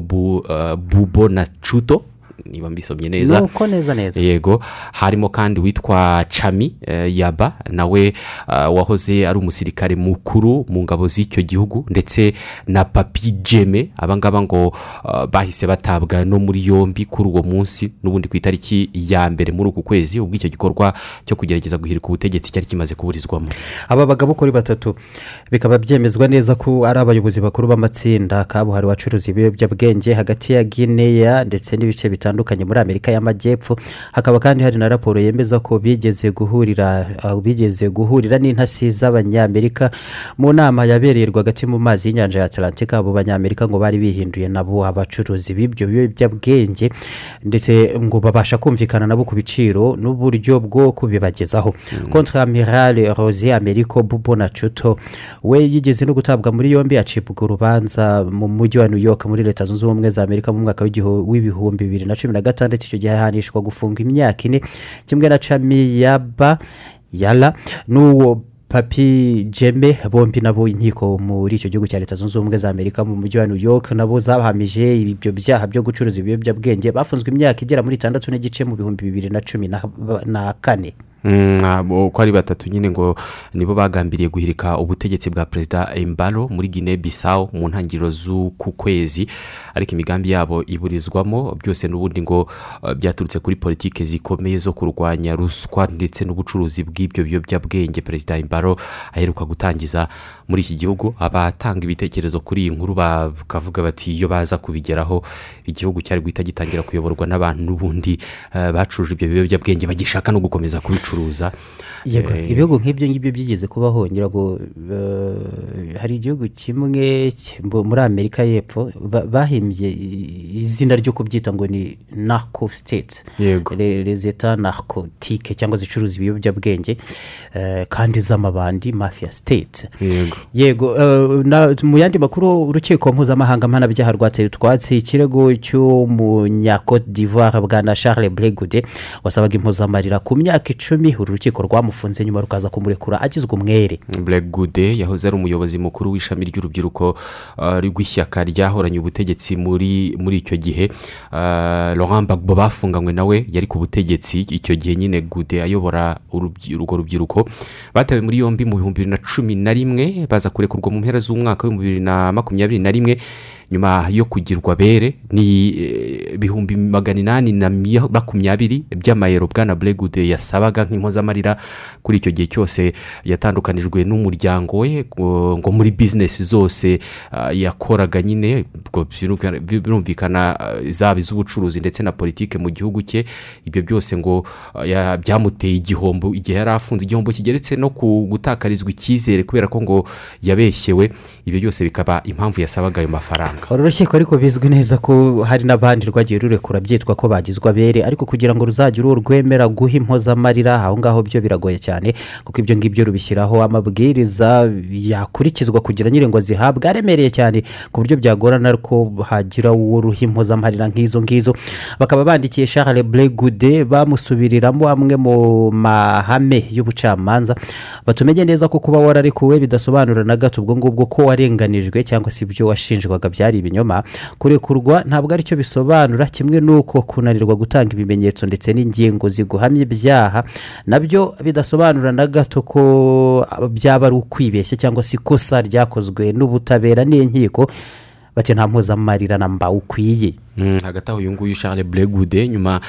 Bu- ah, bubo na cuto niba mbisomye neza. Nuko neza neza. yego. Harimo kandi witwa cami eh, yaba. Nawe ah, wahoze ari umusirikare mukuru mu ngabo z'icyo gihugu. Ndetse na papi jeme. Abangaba ngo ah, bahise batabwa no muri yombi kuri uwo munsi n'ubundi ku itariki ya mbere muri uku kwezi ubwo icyo gikorwa cyo kugerageza guhirika ubutegetsi cyari kimaze kuburizwamo. Aba bagabo uko ari batatu bikaba byemezwa neza ko ari abayobozi bakuru b'amatsinda kabuhariwe acuruza ibiyobyabwenge hagati ya gineya ndetse n'ibice bitandukanye. Muri amerika y'amajyepfo. Hakaba kandi hari na raporo yemeza ko bigeze guhurira ah, bigeze guhurira n'intasi z'abanyamerika mu nama yabereye rwagati mu mazi y'inyanja ya atlantika. Abo banyamerika ngo bari bihinduye nabo abacuruzi b'ibyo biyobyabwenge ndetse ngo babasha kumvikana nabo ku biciro n'uburyo bwo kubibagezaho. Kontra amirale rose ameriko bubo na cuto we yigeze no gutabwa muri yombi acibwa urubanza mu mujyi wa new york muri leta zunze ubumwe za amerika mu mwaka w'ibihumbi bibiri na cumi na gatandatu icyo gihe ahanishwa gufungwa imyaka ine. Kimwe na cami yaba yara n'uwo papi jeme bombi nabo inkiko muri icyo gihugu cya leta zunze ubumwe za amerika mu mujyi wa new york nabo zabahamije ibyo byaha byo gucuruza ibiyobyabwenge. Bafunzwe imyaka igera muri itandatu n'igice mu bihumbi bibiri na cumi na- kane. Uko ari batatu nyine ngo nibo bagambiriye guhirika ubutegetsi bwa perezida embaro muri guinea bissau mu ntangiriro z'uku kwezi. Ariko imigambi yabo iburizwamo byose n'ubundi ngo uh, byaturutse kuri politiki zikomeye zo kurwanya ruswa ndetse n'ubucuruzi bw'ibyo biyobyabwenge. Perezida embaro aheruka gutangiza muri iki gihugu abatanga ibitekerezo kuri iyi nkuru bakavuga bati iyo baza kubigeraho igihugu cyari guhita gitangira kuyoborwa n'abantu n'ubundi uh, bacuruje ibyo biyobyabwenge bagishaka no gukomeza kubicuruza yego Eh, ibihugu nk'ibyo ngibyo byigeze kubaho ngira ngo eh, hari igihugu kimwe ki- mu- muri amerika y'epfo ba- bahimbye izina ryo kubyita ngo ni narco state. Yego. Etats narcotique cyangwa zicuruza ibiyobyabwenge eh, kandi z'amabandi mafia state. Yego. Yego na- mu yandi makuru urukiko mpuzamahanga mpanabyaha rwateye utwatsi ikirego cy'umunyacote d'ivoire bwana charles bregude wasabaga impuzamarira ku myaka icumi uru rukiko rwamufunze nyuma rukaza kumurekura agizwe umwere. Black Gude yahoze ari umuyobozi mukuru w'ishami ry'urubyiruko uh, rw'ishyaka ryahoranye ubutegetsi muri muri icyo gihe. Uh, Laurent Gbagbo bafunganywe nawe yari ku butegetsi icyo gihe nyine Gude ayobora urwo rubyiruko. Batawe muri yombi mu bihumbi bibiri na cumi na rimwe baza kurekurwa mu mpera z'umwaka w'ibihumbi bibiri na makumyabiri na rimwe. Nyuma yo kugirwa bere ni eh, ibihumbi magana inani na makumyabiri by'amayero bwana Bregude yasabaga nk'impozamarira kuri icyo gihe cyose yatandukanijwe n'umuryango we ngo muri bizinesi zose ah, yakoraga nyine birumvikana- ah, zaba iz'ubucuruzi ndetse na politike mu gihugu cye ibyo byose ngo ah, ya- byamuteye igihombo igihe yari afunze igihombo kigeretse no gutakarizwa icyizere kubera ko ngo yabeshyewe ibyo byose bikaba impamvu yasabaga ayo mafaranga. Rukiko ariko bizwi neza ko hari n'abandi rwagiye rurekura byitwa ko bagizwe abere ariko kugira ngo ruzagire uwo rwemera guha impozamarira aho ngaho byo biragoye cyane kuko ibyo ngibyo rubishyiraho amabwiriza yakurikizwa kugira ngo zihabwe aremereye cyane ku buryo byagorana ko hagira uwo ruha impozamarira nk'izo ngizo. Bakaba bandikiye charles bregude bamusubiriramo amwe mu mahame y'ubucamanza. Batumenye neza ko kuba wararekuwe bidasobanura na gato ubwo ngubwo ko warenganijwe cyangwa se ibyo washinjwaga byari ibinyoma. Kurekurwa ntabwo ari cyo bisobanura kimwe n'uko kunanirwa gutanga ibimenyetso ndetse n'ingingo ziguhamya ibyaha na byo bidasobanura na gato ko byaba ari ukwibeshya cyangwa se ikosa ryakozwe n'ubutabera n'inkiko. Bati nta mpuzamarira na mba ukwiye. Hagati aho uyu nguyu charles bregude nyuma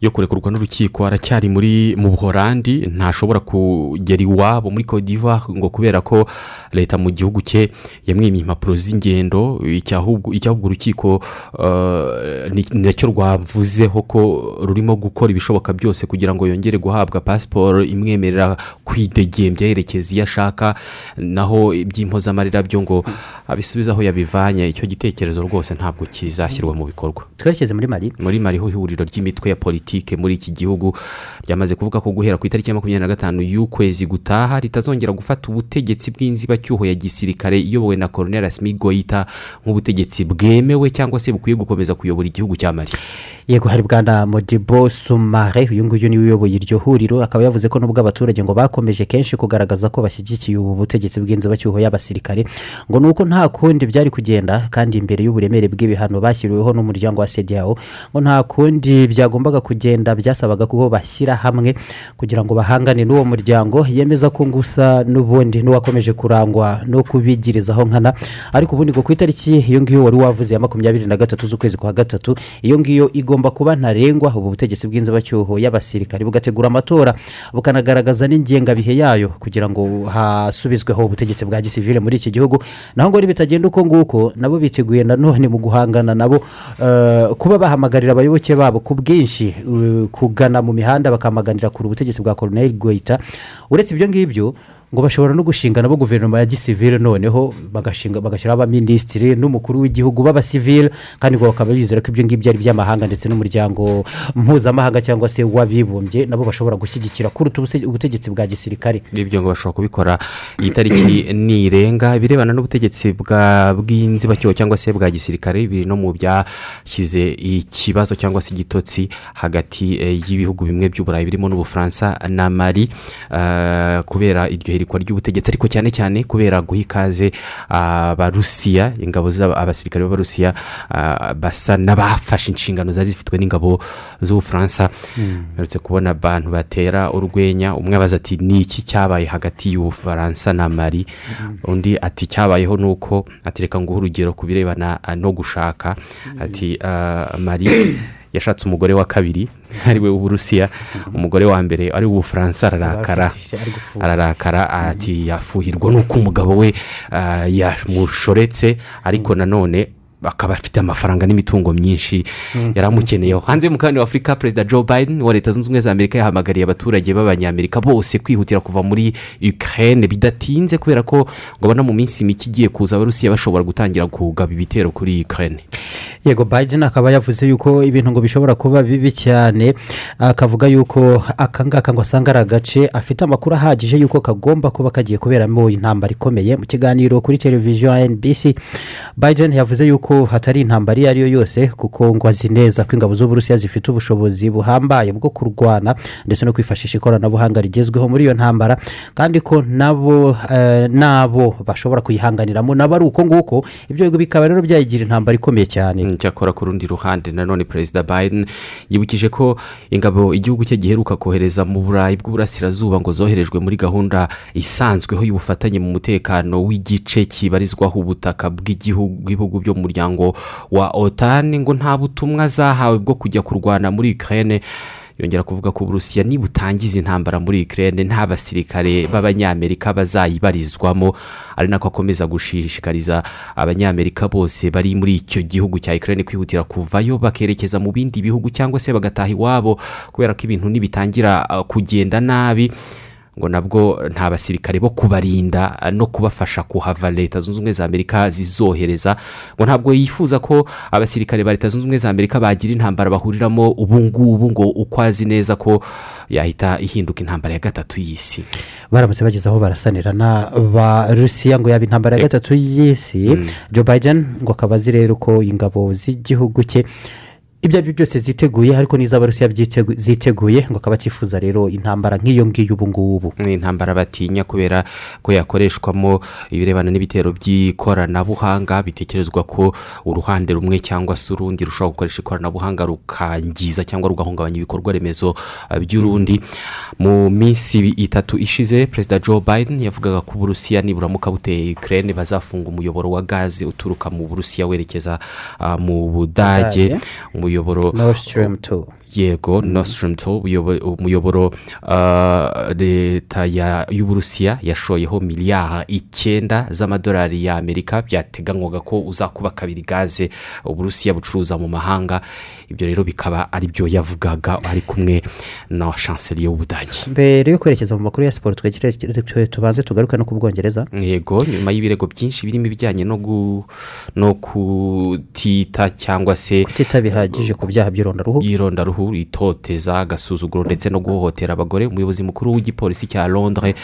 yo kurekurwa n'urukiko aracyari muri mu buhorandi ntashobora kugera iwabo muri d'Ivoire ngo kubera ko leta mu gihugu cye yamwimye impapuro z'ingendo icyahubwo urukiko uh, na cyo rwavuzeho ko rurimo gukora ibishoboka byose kugira ngo yongere guhabwa pasiporo imwemerera kwidegembya yerekeza iyo ashaka naho iby'impozamarira byo ngo abisubize aho yabivanye. Icyo gitekerezo rwose ntabwo kizashyirwa mu bikorwa. Twerekeze muri mari muri mari ho ihuriro ry'imitwe ya politike muri iki gihugu. Ryamaze kuvuga ko guhera ku itariki ya makumyabiri na gatanu y'ukwezi gutaha ritazongera gufata ubutegetsi bw'inzibacyuho ya gisirikare iyobowe na koroneri asimi goyita nk'ubutegetsi bwemewe cyangwa se bukwiye gukomeza kuyobora igihugu cya mari yego hari bwana modibo sumare uyu nguyu ni we uyoboye iryo huriro akaba yavuze ko nubwo abaturage ngo bakomeje kenshi kugaragaza ko bashyigikiye ubu butegetsi bw'inzibacyuho y'abasirikare ngo ni uko nta kundi byari kugenda kandi imbere y'uburemere bw'ibihano bashyiriweho n'umuryango umuryango wa sediyawo ngo nta kundi byagombaga kugenda byasabaga ko bashyira hamwe kugira ngo bahangane n'uwo muryango. Yemeza ko gusa n'ubundi n'uwakomeje kurangwa no kubigirizaho nkana. Ariko ubundi ngo ku itariki iyo ngiyo wari wavuze ya makumyabiri na gatatu z'ukwezi kwa gatatu iyo ngiyo igomba kuba ntarengwa. Ubu butegetsi bw'inzibacyuho y'abasirikari bugategura amatora. Bukanagaragaza n'ingengabihe yayo kugira ngo hasubizweho ubutegetsi bwa gisivile muri iki gihugu. Naho ngo bitagenda uko nguko nabo biteguye nanone mu guhangana nabo eh, kuba bahamagarira abayoboke babo ku bwinshi eh, kugana mu mihanda bakamaganira kure ubutegetsi bwa koroneri goyita uretse ibyo ngibyo ngo bashobora no gushinga nabo guverinoma ya gisivile noneho bagashyiraho abaminisitiri n'umukuru w'igihugu b'abasivile kandi ngo bakaba bizera ko ibyo ngibyo ari iby'amahanga ndetse n'umuryango mpuzamahanga cyangwa se w'abibumbye nabo bashobora gushyigikira kuruta ubutegetsi bwa gisirikare. Ibyo ngo bashobora kubikora iyi tariki nirenga ibirebana n'ubutegetsi bw'inzibacyuho cyangwa se bwa gisirikare biri no mu byashyize ikibazo cyangwa se igitotsi hagati eh, y'ibihugu bimwe by'uburayi birimo n'ubufaransa na mari eh, kubera iryo hirikwa ry'ubutegetsi ariko cyane cyane kubera guha ikaze abarusiya ingabo abasirikare b'abarusiya ah, basa n'abafashe inshingano zari zifitwe n'ingabo z'ubufaransa. Mperutse kubona abantu batera urwenya umwe abaza ati ni iki cyabaye hagati y'ubufaransa na mari undi ati cyabayeho ni uko ati reka nguhe urugero ku birebana ah, no gushaka. Ati ah, mari yashatse umugore wa kabiri ari we w'uburusiya. Umugore wa mbere ari uw'ubufaransa ararakara. Ararakara ati yafuhirwa n'uko umugabo we ah, yamushoretse. Ariko nanone akaba afite amafaranga n'imitungo myinshi Mhm. yari amukeneyeho hanze y'umukandida wa afurika perezida joe biden wa leta zunze ubumwe za amerika yahamagariye abaturage b'abanyamerika bose kwihutira kuva muri ukraine. Bidatinze kubera ko ngo abona mu minsi mike igiye kuza abarusiya bashobora gutangira kugaba ibitero kuri ukraine. Yego biden akaba yavuze yuko ibintu ngo bishobora kuba bibi cyane akavuga yuko aka ngaka ngo asanga ari agace afite amakuru ahagije yuko kagomba kuba kagiye kuberamo intambara ikomeye. Mu kiganiro kuri televiziyo nbc biden yavuze yuko hatari intambara iyo ari yo yose kuko ngo azi neza ko ingabo z'uburusiya zifite ubushobozi buhambaye bwo kurwana ndetse no kwifashisha ikoranabuhanga rigezweho muri iyo ntambara kandi ko nabo eh, nabo bashobora kuyihanganiramo nabo ari uko nguko ibyo bikaba rero byayigira intambara ikomeye cyane. Cyakora ku rundi ruhande nanone perezida biden yibukije ko ingabo igihugu cye giheruka kohereza mu burayi bw'uburasirazuba ngo zoherejwe muri gahunda isanzweho y'ubufatanye mu mutekano w'igice kibarizwaho ubutaka bw'ibihugu byo mu muryango wa otani ngo nta butumwa zahawe bwo kujya kurwana muri ukraine. Yongera kuvuga ko uburusiya nibutangiza intambara muri ukraine nta basirikare b'abanyamerika bazayibarizwamo. Ari nako akomeza gushishikariza abanyamerika bose bari muri icyo gihugu cya ukraine kwihutira kuvayo bakerekeza mu bindi bihugu cyangwa se bagataha iwabo kubera ko ibintu nibitangira kugenda nabi. Ngo nabwo nta basirikare bo kubarinda uh, no kubafasha kuhava leta zunze ubumwe za amerika zizohereza. Ngo ntabwo yifuza ko abasirikare ba leta zunze ubumwe za amerika bagira intambara bahuriramo ubu ngubu ngo uko azi neza ko yahita ihinduka intambara ya gatatu y'isi. Baramutse bageze aho barasanira n'abarusiya ngo yaba intambara ya gatatu y'isi. Joe biden ngo akaba azi rero ko ingabo z'igihugu cye ibyo ari byo byose ziteguye ariko n'iz'abarusiya ziteguye ngo akaba atifuza rero intambara nk'iyo ngiyo ubu ngubu. Ni intambara batinya kubera ko yakoreshwamo ibirebana n'ibitero by'ikoranabuhanga bitekerezwa ko uruhande rumwe cyangwa se urundi rushobora gukoresha ikoranabuhanga rukangiza cyangwa rugahungabanya ibikorwa remezo uh, by'urundi. Mu minsi itatu ishize perezida joe biden yavugaga ko uburusiya niburamuka buteye ukraine bazafunga umuyoboro wa gaze uturuka mu burusiya werekeza uh, mu Budage. Umuyoboro Nord Stream 2. Yego 2 uyobo- umuyoboro uh, leta ya- y'uburusiya yashoyeho miliyari icyenda z'amadolari y'amerika byateganywaga ko uzakuba kabiri gaze uburusiya bucuruza mu mahanga. Ibyo rero bikaba ari byo yavugaga ari kumwe na chancelier w'ubudage. Mbere yo kwerekeza mu makuru ya siporo tubanze tugaruke no ku bwongereza. Yego nyuma y'ibirego byinshi birimo ibijyanye no kutita cyangwa se kutita bihagije ku byaha by'irondaruhu. Itoteza agasuzuguro ndetse no guhohotera abagore. Umuyobozi mukuru w'igipolisi cya londres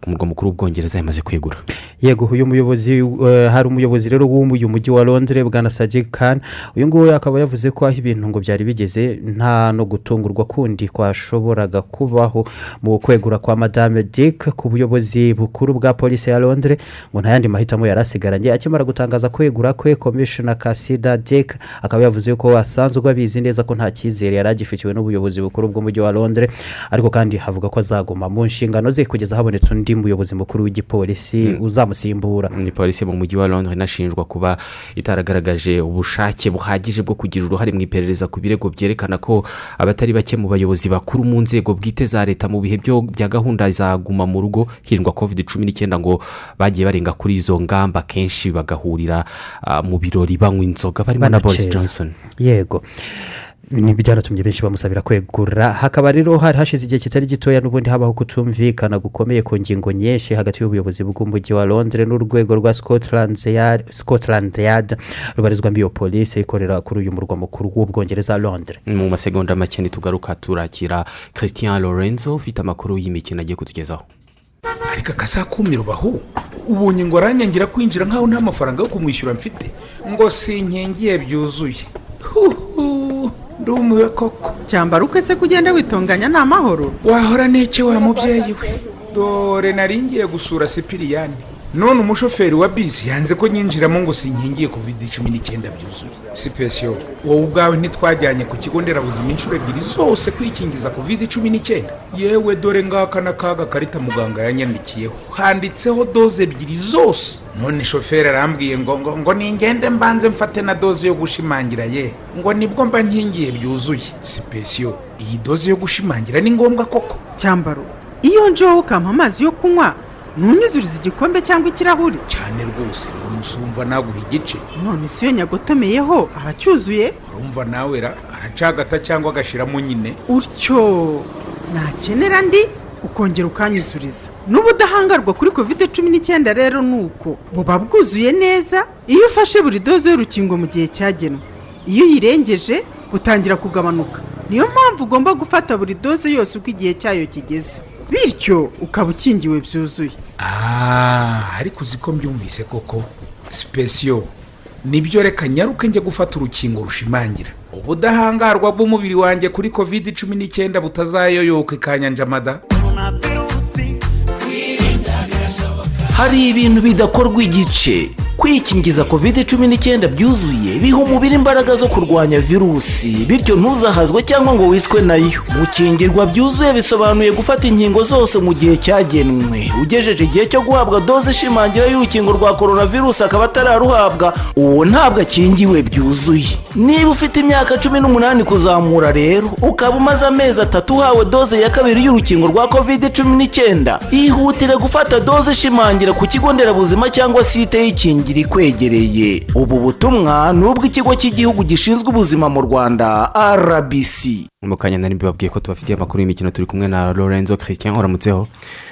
ku murwa mukuru w'ubwongereza yamaze kwegura. Yego uyu muyobozi eh, hari umuyobozi rero w'uyu mujyi wa londres bwana sajid khan. Uyu nguyu akaba yavuze ko aho ibintu ngo byari bigeze nta no gutungurwa kundi kwashoboraga kubaho. Mu kwegura kwa madame dick ku buyobozi bukuru bwa polisi ya londres ngo nta yandi mahitamo yari asigaranye. Akimara gutangaza kwegura kwe komishona kasida dick akaba yavuze ko asanzwe abizi neza ko nta cyizere yari agifitiwe n'ubuyobozi bukuru bw'umujyi wa londres ariko kandi havuga ko azaguma mu nshingano ze kugeza habonetse undi muyobozi mukuru w'igipolisi uzamusimbura. Ni polisi mu mujyi wa londres inashinjwa kuba itaragaragaje ubushake buhagije bwo kugira uruhare mu iperereza ku birego byerekana ko abatari bake mu bayobozi bakuru mu nzego bwite za leta mu bihe byo bya gahunda za guma mu rugo hirindwa covid cumi n'icyenda ngo bagiye barenga kuri izo ngamba kenshi bagahurira ah, mu birori banywa inzoga. Barimo na boris johnson. Yego. ni byanatumye benshi bamusabira kwegura. Hakaba rero hari hashize igihe kitari gitoya n'ubundi habaho kutumvikana gukomeye ku ngingo nyinshi hagati y'ubuyobozi bw'umujyi wa londres n'urwego rwa scotland Yard- scotland yard rubarizwamo iyo polisi ikorera kuri uyu murwa mukuru w'ubwongereza londres. Mu masegonda make ntitugaruka turakira christian lorenzo ufite amakuru y'imikino agiye kutugezaho. Ariko akazakumira ubaho ubonye ngo aranyangira kwinjira nkaho nta mafaranga yo kumwishyura mfite ngo sinkingiye byuzuye. Huhu, ndumiwe koko cyambara uko se kugenda witunganya ni amahoro wahora n'iki wa mubyeyi we? Dore nari ngiye gusura sipiriyani. None umushoferi wa bisi yanze ko nyinjiramo ngo sinkingiye kovide cumi n'icyenda byuzuye sipesiyo wowe ubwawe ntitwajyanye ku kigo nderabuzima inshuro ebyiri zose kwikingiza kovide cumi n'icyenda yewe dore ngaka n'akaga karita muganga yanyandikiyeho handitseho doze ebyiri zose. None shoferi arambwiye ngo ngo ngo ningende mbanze mfate na doze yo gushimangira ye. Ngo ni bwo mba nkingiye byuzuye. Sipesiyo iyi doze yo gushimangira ni ngombwa koko. Cyambaro iyo njeho ukampa amazi yo kunywa ntunyuzurize igikombe cyangwa ikirahuri cyane rwose none usumva naguha igice. None si iyo nyagotomeyeho aba acyuzuye urumva nawe ra aracagata cyangwa agashyiramo nyine. Utyo nakenera ndi ukongera ukanyuzuriza. N'ubudahangarwa kuri kovide cumi n'icyenda rero ni uko buba bwuzuye neza iyo ufashe buri doze y'urukingo mu gihe cyagenwe. Iyo uyirengeje butangira kugabanuka. Niyo mpamvu ugomba gufata buri doze yose uko igihe cyayo kigeze. Bityo ukaba ukingiwe byuzuye. Ah, ariko uzi ko mbyumvise koko? Sipesiyo ni byo reka nyaruke njye gufata urukingo rushimangira. Ubudahangarwa bw'umubiri wanjye kuri kovide cumi n'icyenda butazayoyoka ikanyanjamada hari ibintu bidakorwa igice. Kwikingiza kovide cumi n'icyenda byuzuye biha umubiri imbaraga zo kurwanya virusi. Bityo ntuzahazwe cyangwa ngo wicwe na yo. Gukingirwa byuzuye bisobanuye gufata inkingo zose mu gihe cyagenwe. Ugejeje igihe cyo guhabwa doze ishimangira y'urukingo rwa coronavirus akaba atararuhabwa uwo ntabwo akingiwe byuzuye. Niba ufite imyaka cumi n'umunani kuzamura rero ukaba umaze amezi atatu uhawe doze ya kabiri y'urukingo rwa kovide cumi n'icyenda ihutire gufata doze ishimangira ku kigo nderabuzima cyangwa site y'ikingira ikwegereye ubu butumwa ni ubw'ikigo cy'igihugu gishinzwe ubuzima mu rwanda rbc mu kanya nari mbibabwiye ko tubafitiye amakuru y'imikino turi kumwe na lorenzo christian uramutseho?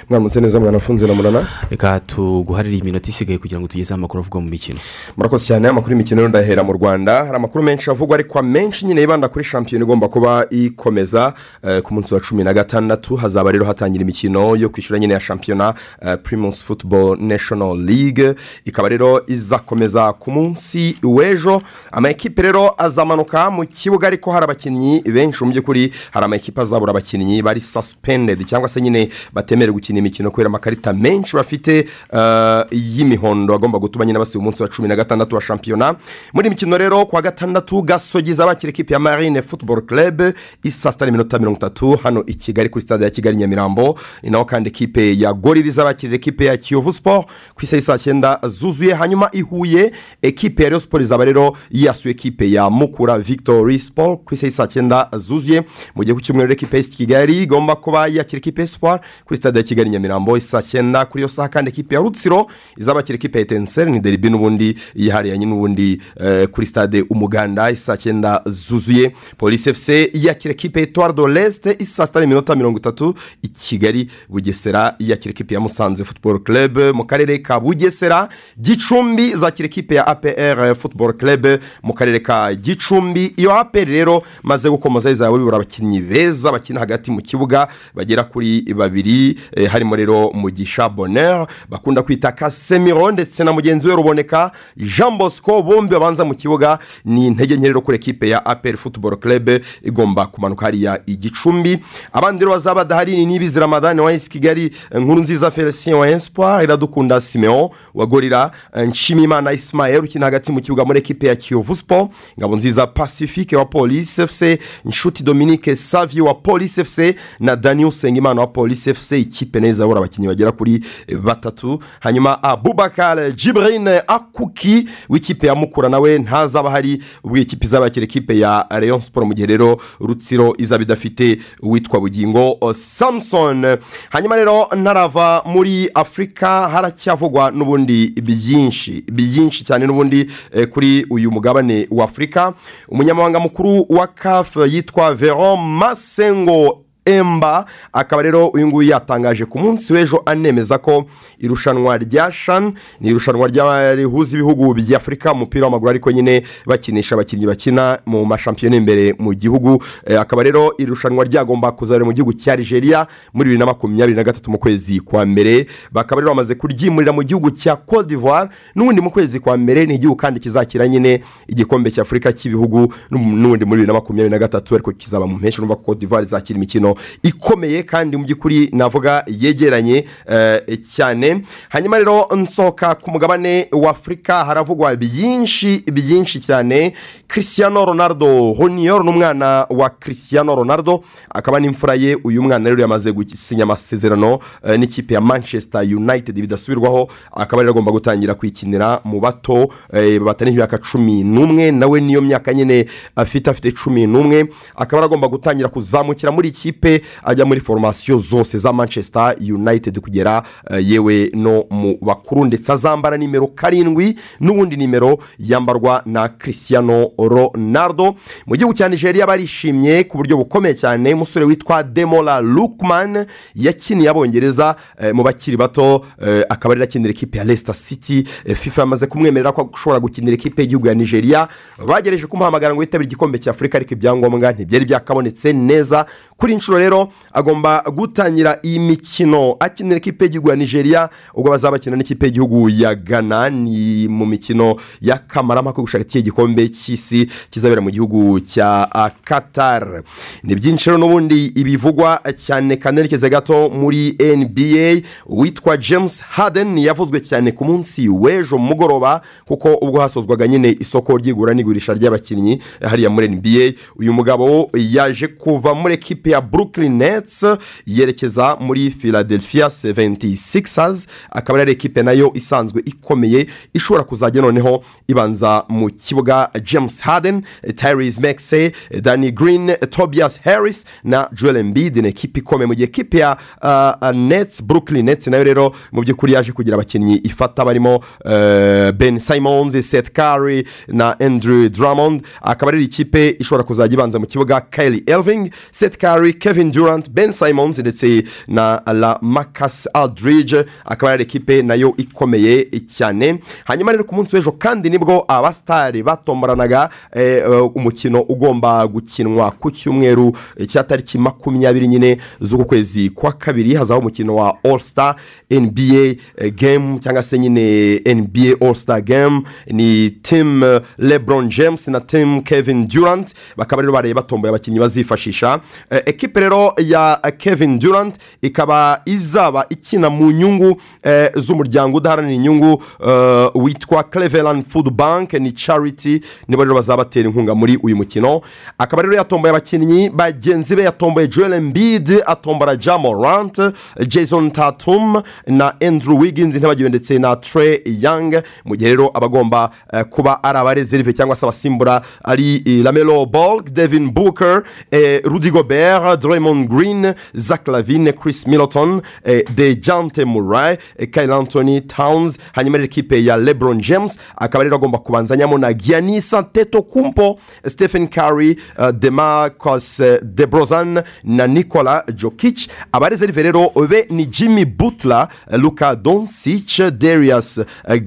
Mwaramutse neza mwanafunze na murana? Reka tuguharire iminota isigaye kugira ngo tugezeho amakuru avugwa mu mikino. Murakoze cyane amakuru y'imikino rero ndahera mu rwanda. Hari amakuru menshi avugwa ariko amenshi nyine yibanda kuri shampiyona igomba kuba ikomeza eh, ku munsi wa cumi na gatandatu. Hazaba rero hatangira imikino yo kwishyura nyine ya shampiyona eh, primus football national league. Ikaba rero izakomeza ku munsi w'ejo. Amakipe rero azamanuka mu kibuga ariko hari abakinnyi benshi mu by'ukuri hari amakipe azabura abakinnyi bari suspended cyangwa se nyine batemerewe gukina imikino kubera amakarita menshi bafite eh, y'imihondo agomba gutuma nyine basiba umunsi wa cumi na gatandatu wa shampiyona. Muri mikino rero ku wa gatandatu gasogiza bakira ikipe ya marine football club isa sita n'iminota mirongo itatu hano i kigali kuri stade ya kigali nyamirambo. Ni naho kandi ikipe ya goririza bakirira ikipe ya kiyovu sport. Ku isaha saa cyenda zuzuye hanyuma i huye ekipe ya Rayon sport izaba rero yasuye ekipe ya mukura victory sport. Ku isaha saa cyenda zuzuye mu gihe ku cyumweru ekipe East kigali igomba kuba yakira ekipe espoir kuri stade ya kigali nyamirambo saa cyenda kuri iyo saha kandi ekipe ya rutsiro izabakira ekipe ya etenseri ni deribi n'ubundi yihariye n'ubundi eh, kuri stade umuganda saa cyenda zuzuye. Polisi efuse yakira ekipe ya etuwari do resite saa sita n'iminota mirongo itatu i kigali bugesera yakira ekipe ya musanze futuboro club mu karere ka bugesera gicumbi zakira ekipe ya apr futuboro club mu karere ka gicumbi iyo apr rero maze gukomoza izaba nabo bibura abakinnyi beza bakina hagati mu kibuga bagera kuri babiri eh, harimo rero mugisha bonheur bakunda kwita kasemiro ndetse na mugenzi we ruboneka jean bosco bombi babanza mu kibuga. Ni intege nke rero kuri ekipe ya apel football club igomba kumanuka hariya igicumbi. Abandi rero bazaba badahari ni nibizi ramadani wa esi kigali nkuru nziza felicien wa espoir iradukunda simeon wa gorira nshimimana ismael ukina hagati mu kibuga muri ekipe ya kiyovu sport ngabo nziza pacifique wa polisi fc inshuti dominique savi wa polisi fc na daniel usengimana wa polisi fc ikipe neza abura abakinnyi bagera kuri eh, batatu. Hanyuma abubakar jibrine akuki w'ikipe ya mukura nawe ntazaba hari ubwo iyi kipe izaba yakira ekipe ya rayon sport mu gihe rero rutsiro izaba idafite uwitwa bugingo o, samson. Hanyuma rero ntarava muri afurika haracyavugwa n'ubundi byinshi byinshi cyane n'ubundi eh, kuri uyu mugabane wa afurika umunyamabanga mukuru wa caf yitwa veron masengo emba akaba rero uyu nguyu yatangaje ku munsi w'ejo anemeza ko irushanwa rya shan ni irushanwa rihuza ibihugu by'afurika mu mupira w'amaguru ariko nyine bakinisha abakinnyi bakina mu mashampiyona imbere mu gihugu. Eh, akaba rero irushanwa ryagomba kuzabera mu gihugu cya nigeria muri bibiri na makumyabiri na gatatu mu kwezi kwa mbere. Bakaba rero bamaze kuryimurira mu gihugu cya cote d'ivoire n'ubundi mu kwezi kwa mbere ni igihugu kandi kizakira nyine igikombe cy'afurika cy'ibihugu n'u- n'ubundi muri bibiri na makumyabiri na gatatu ariko kizaba mu mpeshyi. Urumva ko cote d'ivoire izakira imikino ikomeye kandi mu by'ukuri navuga yegeranye eh, cyane. Hanyuma rero nsohoka ku mugabane wa afurika haravugwa byinshi byinshi cyane. Christiano ronaldo junior ni umwana wa christiano ronaldo akaba n'imfura ye. Uyu mwana rero yamaze gusinya amasezerano eh, n'ikipe ya manchester united bidasubirwaho akaba rero agomba gutangira kwikinira mu bato eh, batari imyaka cumi n'umwe. Nawe niyo myaka nyine afite afite cumi n'umwe akaba agomba gutangira kuzamukira muri ikipe ajya muri foromasiyo zose za manchester united kugera eh, yewe no mu bakuru. Ndetse azambara nimero karindwi n'ubundi nimero yambarwa na christiano ronaldo. Mu gihugu cya nigeria barishimye ku buryo bukomeye cyane. Umusore witwa demora lukman yakiniye abongereza eh, mu bakiri bato eh, akaba ari akinira ekipe ya leicester city. Fifa yamaze kumwemerera ko ashobora gukinira ekipe y'igihugu ya nigeria. Bagerageje kumuhamagara ngo yitabire igikombe cya afurika ariko ibyangombwa ntibyari byakabonetse neza. Kuri iyi nshuro rero agomba gutangira iyi mikino akinira ekipe y'igihugu ya nigeria ubwo bazaba bakina n'ikipe y'igihugu ya ghana. Ni mu mikino y'akamaramaka gushaka iki gikombe cy'isi kizabera mu gihugu cya qatar. Ni byinshi rero n'ubundi ibivugwa cyane kanerekeze gato muri nba witwa james harden yavuzwe cyane ku munsi w'ejo mu mugoroba kuko ubwo hasozwaga nyine isoko ry'igura n'igurisha ry'abakinnyi hariya muri nba uyu mugabo yaje kuva muri ekipe ya brooklyn nets yerekeza muri philadelphia 76ers akaba ari ekipe na yo isanzwe ikomeye ishobora kuzajya noneho ibanza mu kibuga james harden tyrese maxey danny green tobias harris na joel embiid. Ni ekipe ikomeye. Mu gihe ekipe ya uh, uh, nets brooklyn nets na yo rero mu by'ukuri yaje kugira abakinnyi ifata barimo uh, ben simons seth curry na andrew drummond. Akaba ari ikipe ishobora kuzajya ibanza mu kibuga kylie elving seth curry kevin durant ben simons ndetse na la marcus aldridge akaba ari ekipe na yo ikomeye cyane hanyuma rero ku munsi w'ejo kandi ni bwo abasitari batomboranaga eh, eh, umukino ugomba gukinwa ku cyumweru cya tariki makumyabiri nyine z'uku kwezi kwa kabiri hazaho umukino wa all star nba game cyangwa se nyine nba all star game. Ni tim eh, lebron james na tim kevin durant. Bakaba rero baraye batomboye abakinnyi bazifashisha. Eh, ekipe rero ya kevin durant ikaba izaba ikina mu nyungu eh, z'umuryango udaharanira inyungu eh, witwa cleveland food bank ni charity nibo rero bazaba batera inkunga muri uyu mukino. Akaba rero yatomboye abakinnyi bagenzi be yatomboye joel embiid atombora jamorant jason tatum na andrew wiggins ntibagiwe ndetse na trey young. Mu gihe rero abagomba eh, kuba ari abarezerive cyangwa se abasimbura ari lamelo ball devin booker eh, rudy gobert Draymond Green Zach Lavine Chris Middleton eh, Dejante Murray eh, Kyle Anthony Towns hanyuma rero ekipe ya LeBron James akaba rero agomba kubanzanyamo na Giannis Antetokounmpo Stephen Curry uh, Demarcus DeBrozan na Nikola Jokic. Abarezerive rero be ni Jimmy Butler Luka Doncic Darius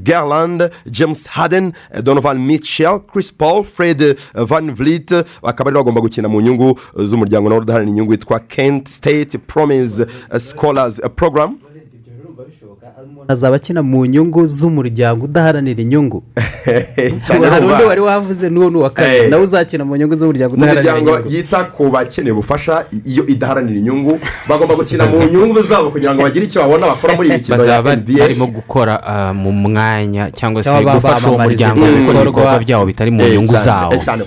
Garland James Harden Donovan Mitchell Chris Paul Fred Van Vliet bakaba rero bagomba gukina mu nyungu z'umuryango nawo udaharanira inyungu witwa Kent State Promise uh, Scholars uh, Program azaba akina mu nyungu z'umuryango udaharanira inyungu. Hari undi wari wavuze n'uwo ni uwa kane. Eh. nawe uzakina mu nyungu z'umuryango udaharanira umuryango inyungu. yita ku bakeneye ubufasha iyo idaharanira inyungu bagomba gukina mu nyungu zabo kugira ngo bagire icyo babona bakora muri iyi mikino ya nba barimo gukora ah, mu mwanya cyangwa se gufasha uwo muryango gukora ibikorwa byabo bitari mu Eh, nyungu zawo cyane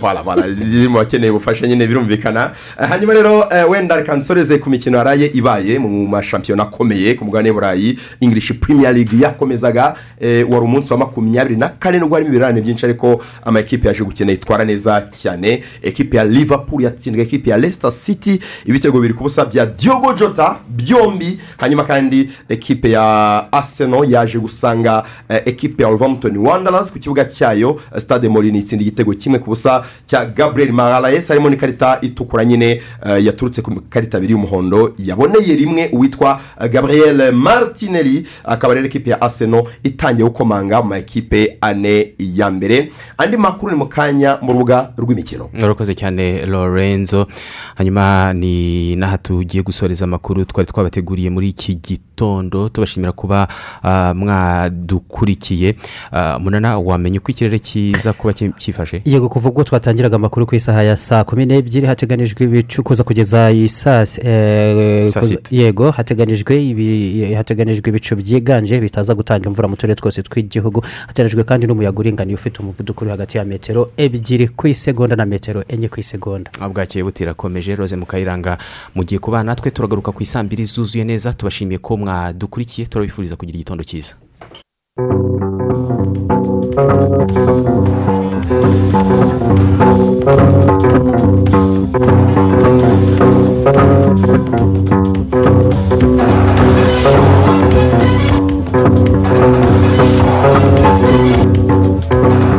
mu bakeneye ubufasha nyine birumvikana. Eh, hanyuma rero wenda reka nsoreze ku mikino yaraye ibaye mu mashampiyona akomeye ku mugabane w'uburayi english premier league yakomezaga eh, wari umunsi wa makumyabiri na kane nubwo harimo ibirarane byinshi ariko amakipe yaje gukina yitwara neza cyane. Ekipe ya liverpool yatsinzwe ekipe ya leicester city. Ibitego biri ku busa bya diogo jota byombi. Hanyuma kandi ekipe ya arsenal yaje gusanga eh, ekipe ya wolverhampton wanderers. Ku kibuga cyayo eh, stade morini itsinda igitego kimwe ku busa cya gabriel mararaes harimo n'ikarita itukura nyine eh, yaturutse ku karita abiri y'umuhondo. Yaboneye rimwe uwitwa gabriel martinelli. Akaba rero ekipe ya arsenal itangiye gukomanga mu makipe ane ya mbere. Andi makuru ni mu kanya mu rubuga rw'imikino. Urakoze cyane lorenzo. Hanyuma ni n'aha tugiye gusoreza amakuru twari twabateguriye muri iki gitondo tubashimira kuba ah, mwadukurikiye. Ah, munana wamenya uko ikirere kiza kuba cyifashe yego kuva ubwo twatangiraga amakuru ku isaha ya saa kumi n'ebyiri hateganijwe ibicu kuza kugeza saa eh, Saa sita. yego hateganijwe ibi- hateganijwe ibicu byiganje bitaza gutanga imvura mu turere twose tw'igihugu hateganijwe kandi n'umuyaga uringaniye ufite umuvuduko uri hagati ya metero ebyiri ku isegonda na metero enye ku isegonda bwakeye butirakomeje rose mukayiranga mugiye kuba natwe turagaruka ku isambiri zuzuye neza tubashimiye ko mwadukurikiye turabifuriza kugira igitondo cyiza Thank you. Thank you.